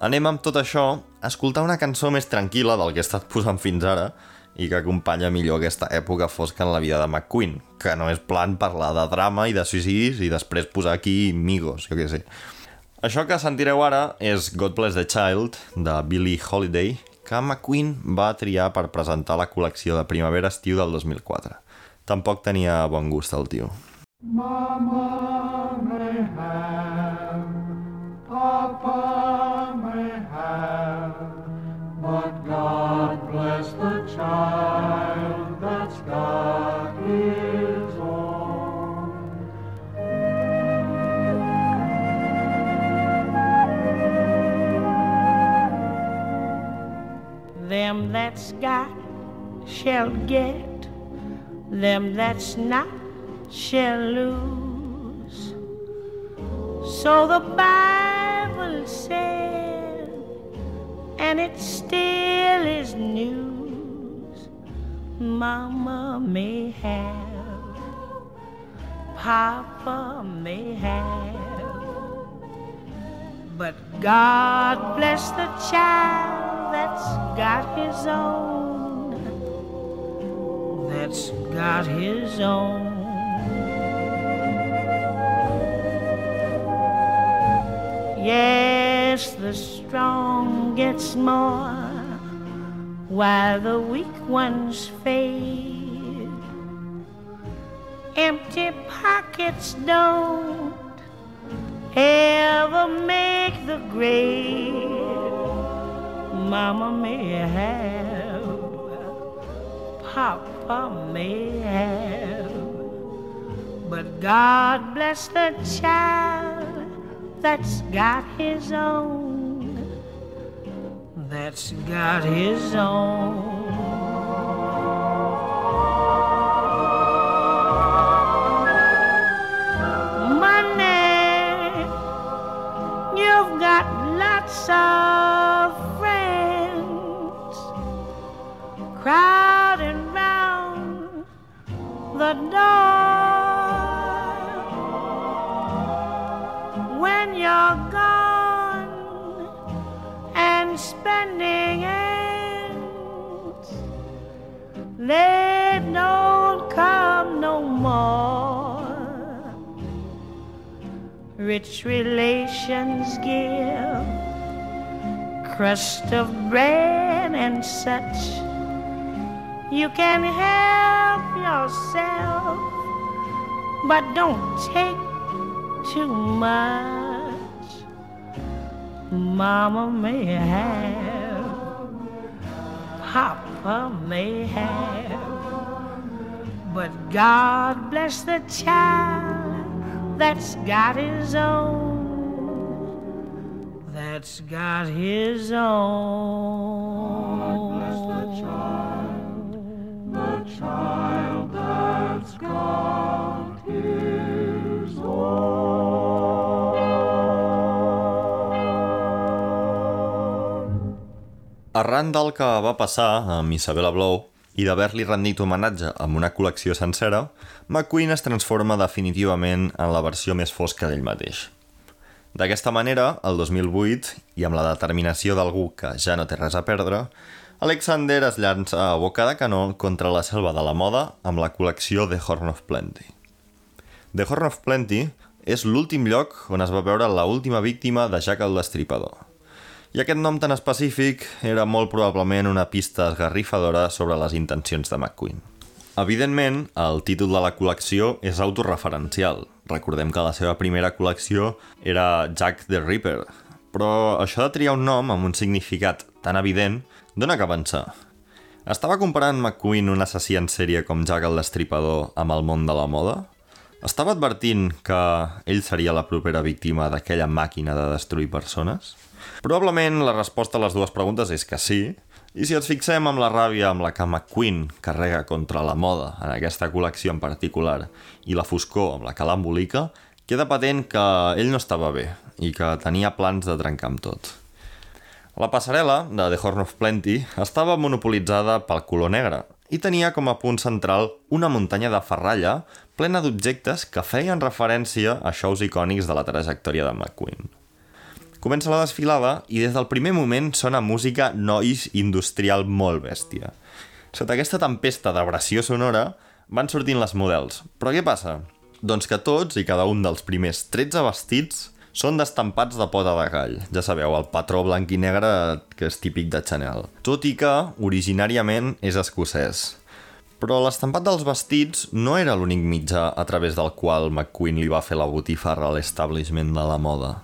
Anem amb tot això a escoltar una cançó més tranquil·la del que he estat posant fins ara i que acompanya millor aquesta època fosca en la vida de McQueen, que no és plan parlar de drama i de suïcidis i després posar aquí migos, jo què sé. Això que sentireu ara és God Bless the Child, de Billie Holiday, que McQueen va triar per presentar la col·lecció de primavera-estiu del 2004. Tampoc tenia bon gust el tio. Mama may have, Papa get, them that's not shall lose. So the Bible said, and it still is news. Mama may have, Papa may have, but God bless the child that's got his own, that's got his own. Yes, the strong gets more while the weak ones fade. Empty pockets don't ever make the grade. Mama may have, Papa may have, but God bless the child that's got his own, that's got his own. Money, you've got lots of Rich relations give crust of bread and such. You can help yourself, but don't take too much. Mama may have, Papa may have, but God bless the child that's got his own. That's got his own. bless the child, the child that's got his Arran del que va passar amb Isabella Blow i d'haver-li rendit homenatge amb una col·lecció sencera, McQueen es transforma definitivament en la versió més fosca d'ell mateix. D'aquesta manera, el 2008, i amb la determinació d'algú que ja no té res a perdre, Alexander es llança a boca de canó contra la selva de la moda amb la col·lecció The Horn of Plenty. The Horn of Plenty és l'últim lloc on es va veure la última víctima de Jack el Destripador. I aquest nom tan específic era molt probablement una pista esgarrifadora sobre les intencions de McQueen. Evidentment, el títol de la col·lecció és autorreferencial. Recordem que la seva primera col·lecció era Jack the Ripper, però això de triar un nom amb un significat tan evident dona que pensar. Estava comparant McQueen un assassí en sèrie com Jack el Destripador amb el món de la moda? Estava advertint que ell seria la propera víctima d'aquella màquina de destruir persones? Probablement la resposta a les dues preguntes és que sí, i si ens fixem amb la ràbia amb la que McQueen carrega contra la moda en aquesta col·lecció en particular i la foscor amb la que l'embolica, queda patent que ell no estava bé i que tenia plans de trencar amb tot. La passarel·la de The Horn of Plenty estava monopolitzada pel color negre i tenia com a punt central una muntanya de ferralla plena d'objectes que feien referència a shows icònics de la trajectòria de McQueen. Comença la desfilada i des del primer moment sona música noise industrial molt bèstia. Sota aquesta tempesta d'abrasió sonora van sortint les models. Però què passa? Doncs que tots i cada un dels primers 13 vestits són d'estampats de pota de gall. Ja sabeu, el patró blanc i negre que és típic de Chanel. Tot i que, originàriament, és escocès. Però l'estampat dels vestits no era l'únic mitjà a través del qual McQueen li va fer la botifarra a l'establishment de la moda.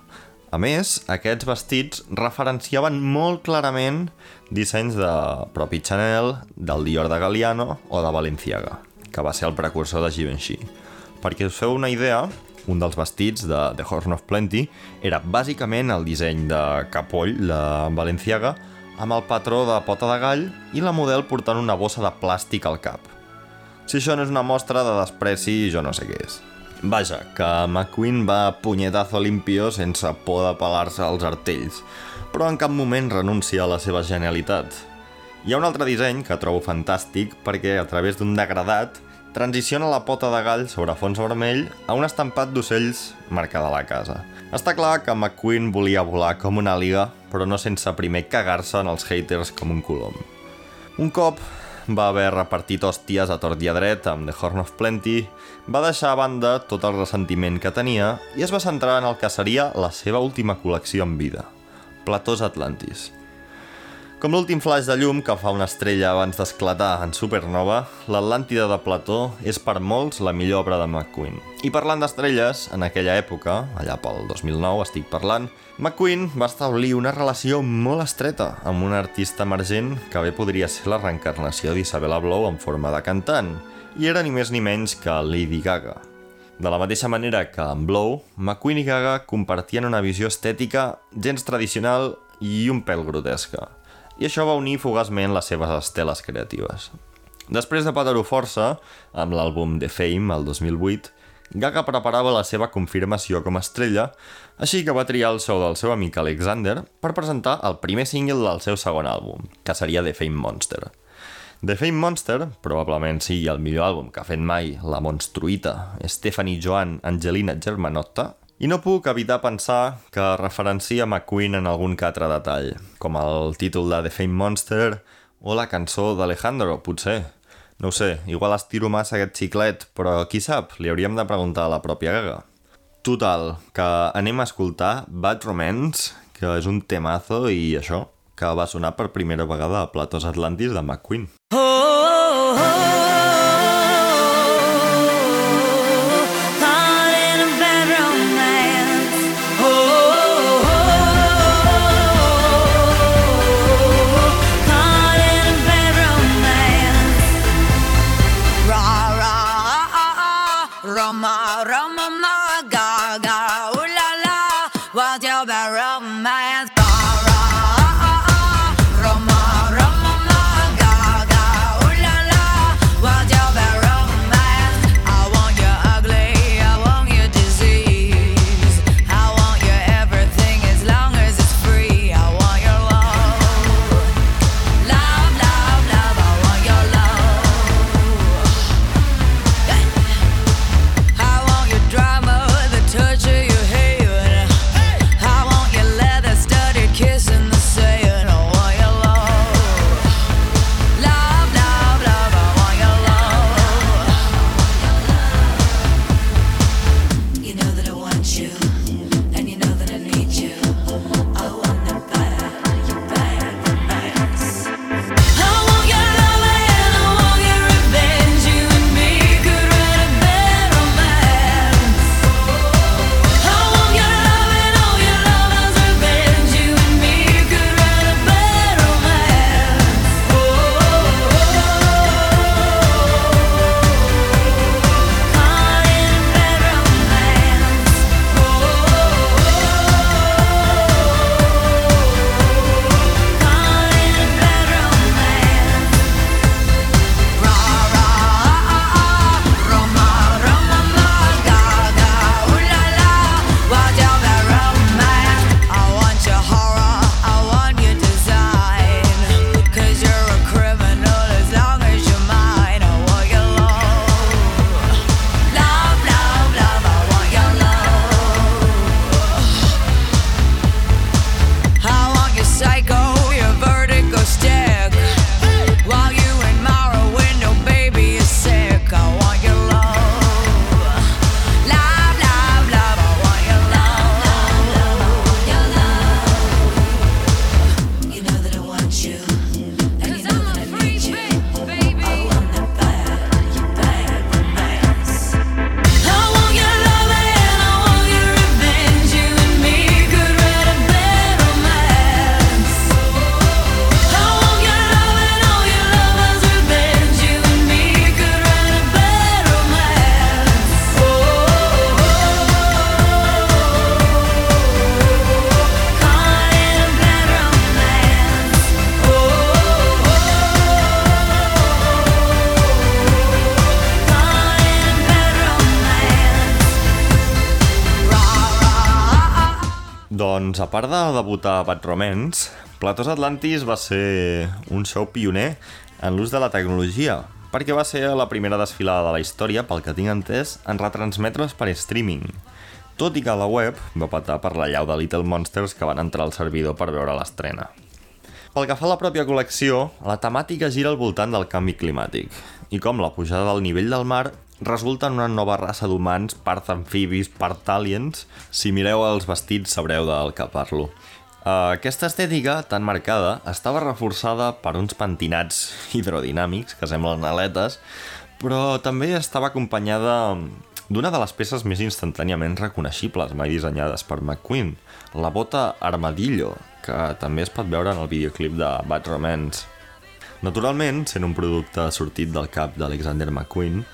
A més, aquests vestits referenciaven molt clarament dissenys de propi Chanel, del Dior de Galliano o de Balenciaga, que va ser el precursor de Givenchy. Perquè us feu una idea, un dels vestits de The Horn of Plenty era bàsicament el disseny de capoll de Balenciaga amb el patró de pota de gall i la model portant una bossa de plàstic al cap. Si això no és una mostra de despreci, jo no sé què és. Vaja, que McQueen va punyetazo limpio sense por de pelar-se als artells, però en cap moment renuncia a la seva genialitat. Hi ha un altre disseny que trobo fantàstic perquè a través d'un degradat transiciona la pota de gall sobre fons vermell a un estampat d'ocells marcada a la casa. Està clar que McQueen volia volar com una liga, però no sense primer cagar-se en els haters com un colom. Un cop va haver repartit hòsties a tort i a dret amb The Horn of Plenty, va deixar a banda tot el ressentiment que tenia i es va centrar en el que seria la seva última col·lecció en vida, Platós Atlantis. Com l'últim flash de llum que fa una estrella abans d'esclatar en supernova, l'Atlàntida de Plató és per molts la millor obra de McQueen. I parlant d'estrelles, en aquella època, allà pel 2009 estic parlant, McQueen va establir una relació molt estreta amb un artista emergent que bé podria ser la reencarnació d'Isabella Blow en forma de cantant, i era ni més ni menys que Lady Gaga. De la mateixa manera que en Blow, McQueen i Gaga compartien una visió estètica gens tradicional i un pèl grotesca i això va unir fugaçment les seves esteles creatives. Després de patar-ho força, amb l'àlbum The Fame, el 2008, Gaga preparava la seva confirmació com a estrella, així que va triar el so del seu amic Alexander per presentar el primer single del seu segon àlbum, que seria The Fame Monster. The Fame Monster probablement sigui el millor àlbum que ha fet mai la monstruïta Stephanie Joan Angelina Germanotta, i no puc evitar pensar que referencia McQueen en algun que altre detall, com el títol de The Fame Monster o la cançó d'Alejandro, potser. No ho sé, igual estiro massa aquest xiclet, però qui sap, li hauríem de preguntar a la pròpia Gaga. Total, que anem a escoltar Bad Romance, que és un temazo i això, que va sonar per primera vegada a Platos Atlantis de McQueen. Roma, debutar a Bad Romance, Platós Atlantis va ser un show pioner en l'ús de la tecnologia, perquè va ser la primera desfilada de la història, pel que tinc entès, en retransmetre's per streaming. Tot i que la web va patar per la llau de Little Monsters que van entrar al servidor per veure l'estrena. Pel que fa a la pròpia col·lecció, la temàtica gira al voltant del canvi climàtic i com la pujada del nivell del mar resulta en una nova raça d'humans, part amfibis, part aliens. Si mireu els vestits sabreu del que parlo. Uh, aquesta estètica tan marcada estava reforçada per uns pentinats hidrodinàmics que semblen aletes, però també estava acompanyada d'una de les peces més instantàniament reconeixibles mai dissenyades per McQueen, la bota Armadillo, que també es pot veure en el videoclip de Bad Romance. Naturalment, sent un producte sortit del cap d'Alexander McQueen,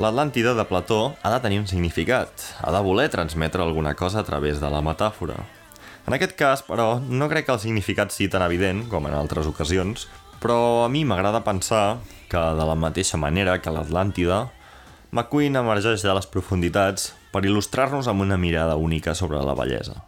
l'Atlàntida de Plató ha de tenir un significat, ha de voler transmetre alguna cosa a través de la metàfora. En aquest cas, però, no crec que el significat sigui tan evident com en altres ocasions, però a mi m'agrada pensar que de la mateixa manera que l'Atlàntida, McQueen emergeix de les profunditats per il·lustrar-nos amb una mirada única sobre la bellesa.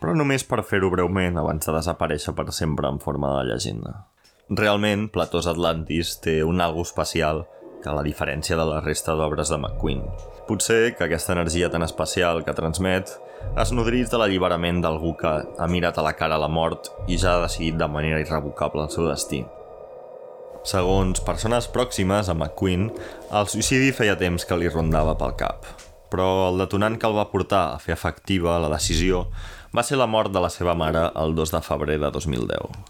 Però només per fer-ho breument abans de desaparèixer per sempre en forma de llegenda. Realment, Platós Atlantis té un algo especial que la diferència de la resta d'obres de McQueen. Potser que aquesta energia tan especial que transmet es nodrís de l'alliberament d'algú que ha mirat a la cara la mort i ja ha decidit de manera irrevocable el seu destí. Segons persones pròximes a McQueen, el suïcidi feia temps que li rondava pel cap. Però el detonant que el va portar a fer efectiva la decisió va ser la mort de la seva mare el 2 de febrer de 2010.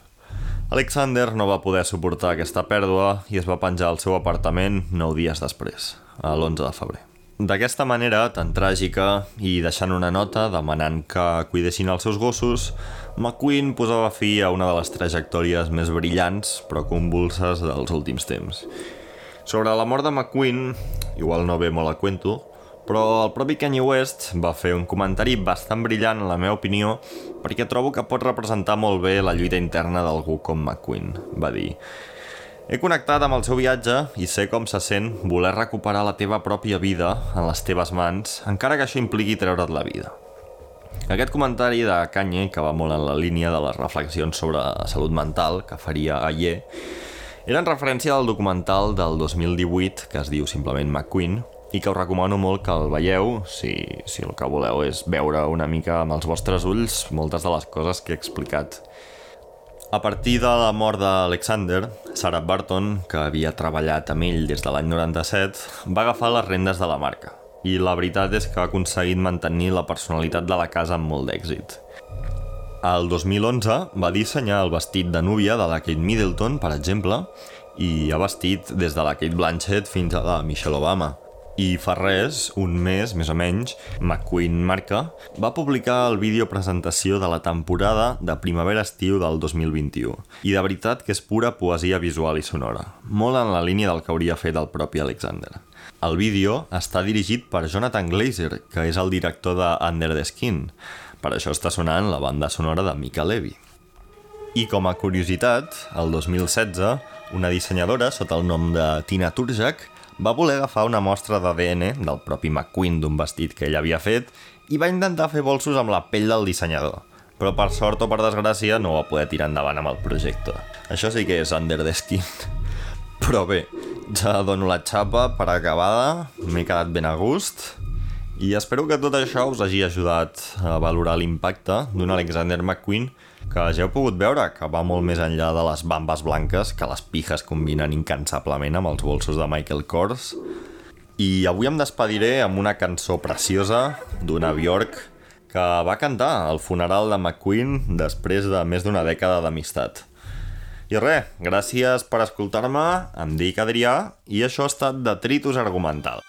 Alexander no va poder suportar aquesta pèrdua i es va penjar al seu apartament 9 dies després, a l'11 de febrer. D'aquesta manera tan tràgica i deixant una nota demanant que cuidessin els seus gossos, McQueen posava fi a una de les trajectòries més brillants però convulses dels últims temps. Sobre la mort de McQueen, igual no ve molt a cuento, però el propi Kanye West va fer un comentari bastant brillant en la meva opinió perquè trobo que pot representar molt bé la lluita interna d'algú com McQueen. Va dir he connectat amb el seu viatge i sé com se sent voler recuperar la teva pròpia vida en les teves mans, encara que això impliqui treure't la vida. Aquest comentari de Kanye, que va molt en la línia de les reflexions sobre salut mental que faria a Ye, era en referència al documental del 2018 que es diu simplement McQueen i que us recomano molt que el veieu si, si el que voleu és veure una mica amb els vostres ulls moltes de les coses que he explicat. A partir de la mort d'Alexander, Sarah Barton, que havia treballat amb ell des de l'any 97, va agafar les rendes de la marca. I la veritat és que ha aconseguit mantenir la personalitat de la casa amb molt d'èxit. El 2011 va dissenyar el vestit de núvia de la Kate Middleton, per exemple, i ha vestit des de la Kate Blanchett fins a la Michelle Obama. I fa res, un mes més o menys, McQueen Marca va publicar el vídeo presentació de la temporada de primavera-estiu del 2021. I de veritat que és pura poesia visual i sonora, molt en la línia del que hauria fet el propi Alexander. El vídeo està dirigit per Jonathan Glazer, que és el director de Under the Skin. Per això està sonant la banda sonora de Mika Levy. I com a curiositat, el 2016, una dissenyadora sota el nom de Tina Turjak va voler agafar una mostra d'ADN del propi McQueen d'un vestit que ell havia fet i va intentar fer bolsos amb la pell del dissenyador. Però per sort o per desgràcia no va poder tirar endavant amb el projecte. Això sí que és under the skin. Però bé, ja dono la xapa per acabada, m'he quedat ben a gust i espero que tot això us hagi ajudat a valorar l'impacte d'un Alexander McQueen que ja heu pogut veure que va molt més enllà de les bambes blanques que les pijes combinen incansablement amb els bolsos de Michael Kors. I avui em despediré amb una cançó preciosa d'una Bjork que va cantar al funeral de McQueen després de més d'una dècada d'amistat. I res, gràcies per escoltar-me, em dic Adrià i això ha estat Detritus Argumental.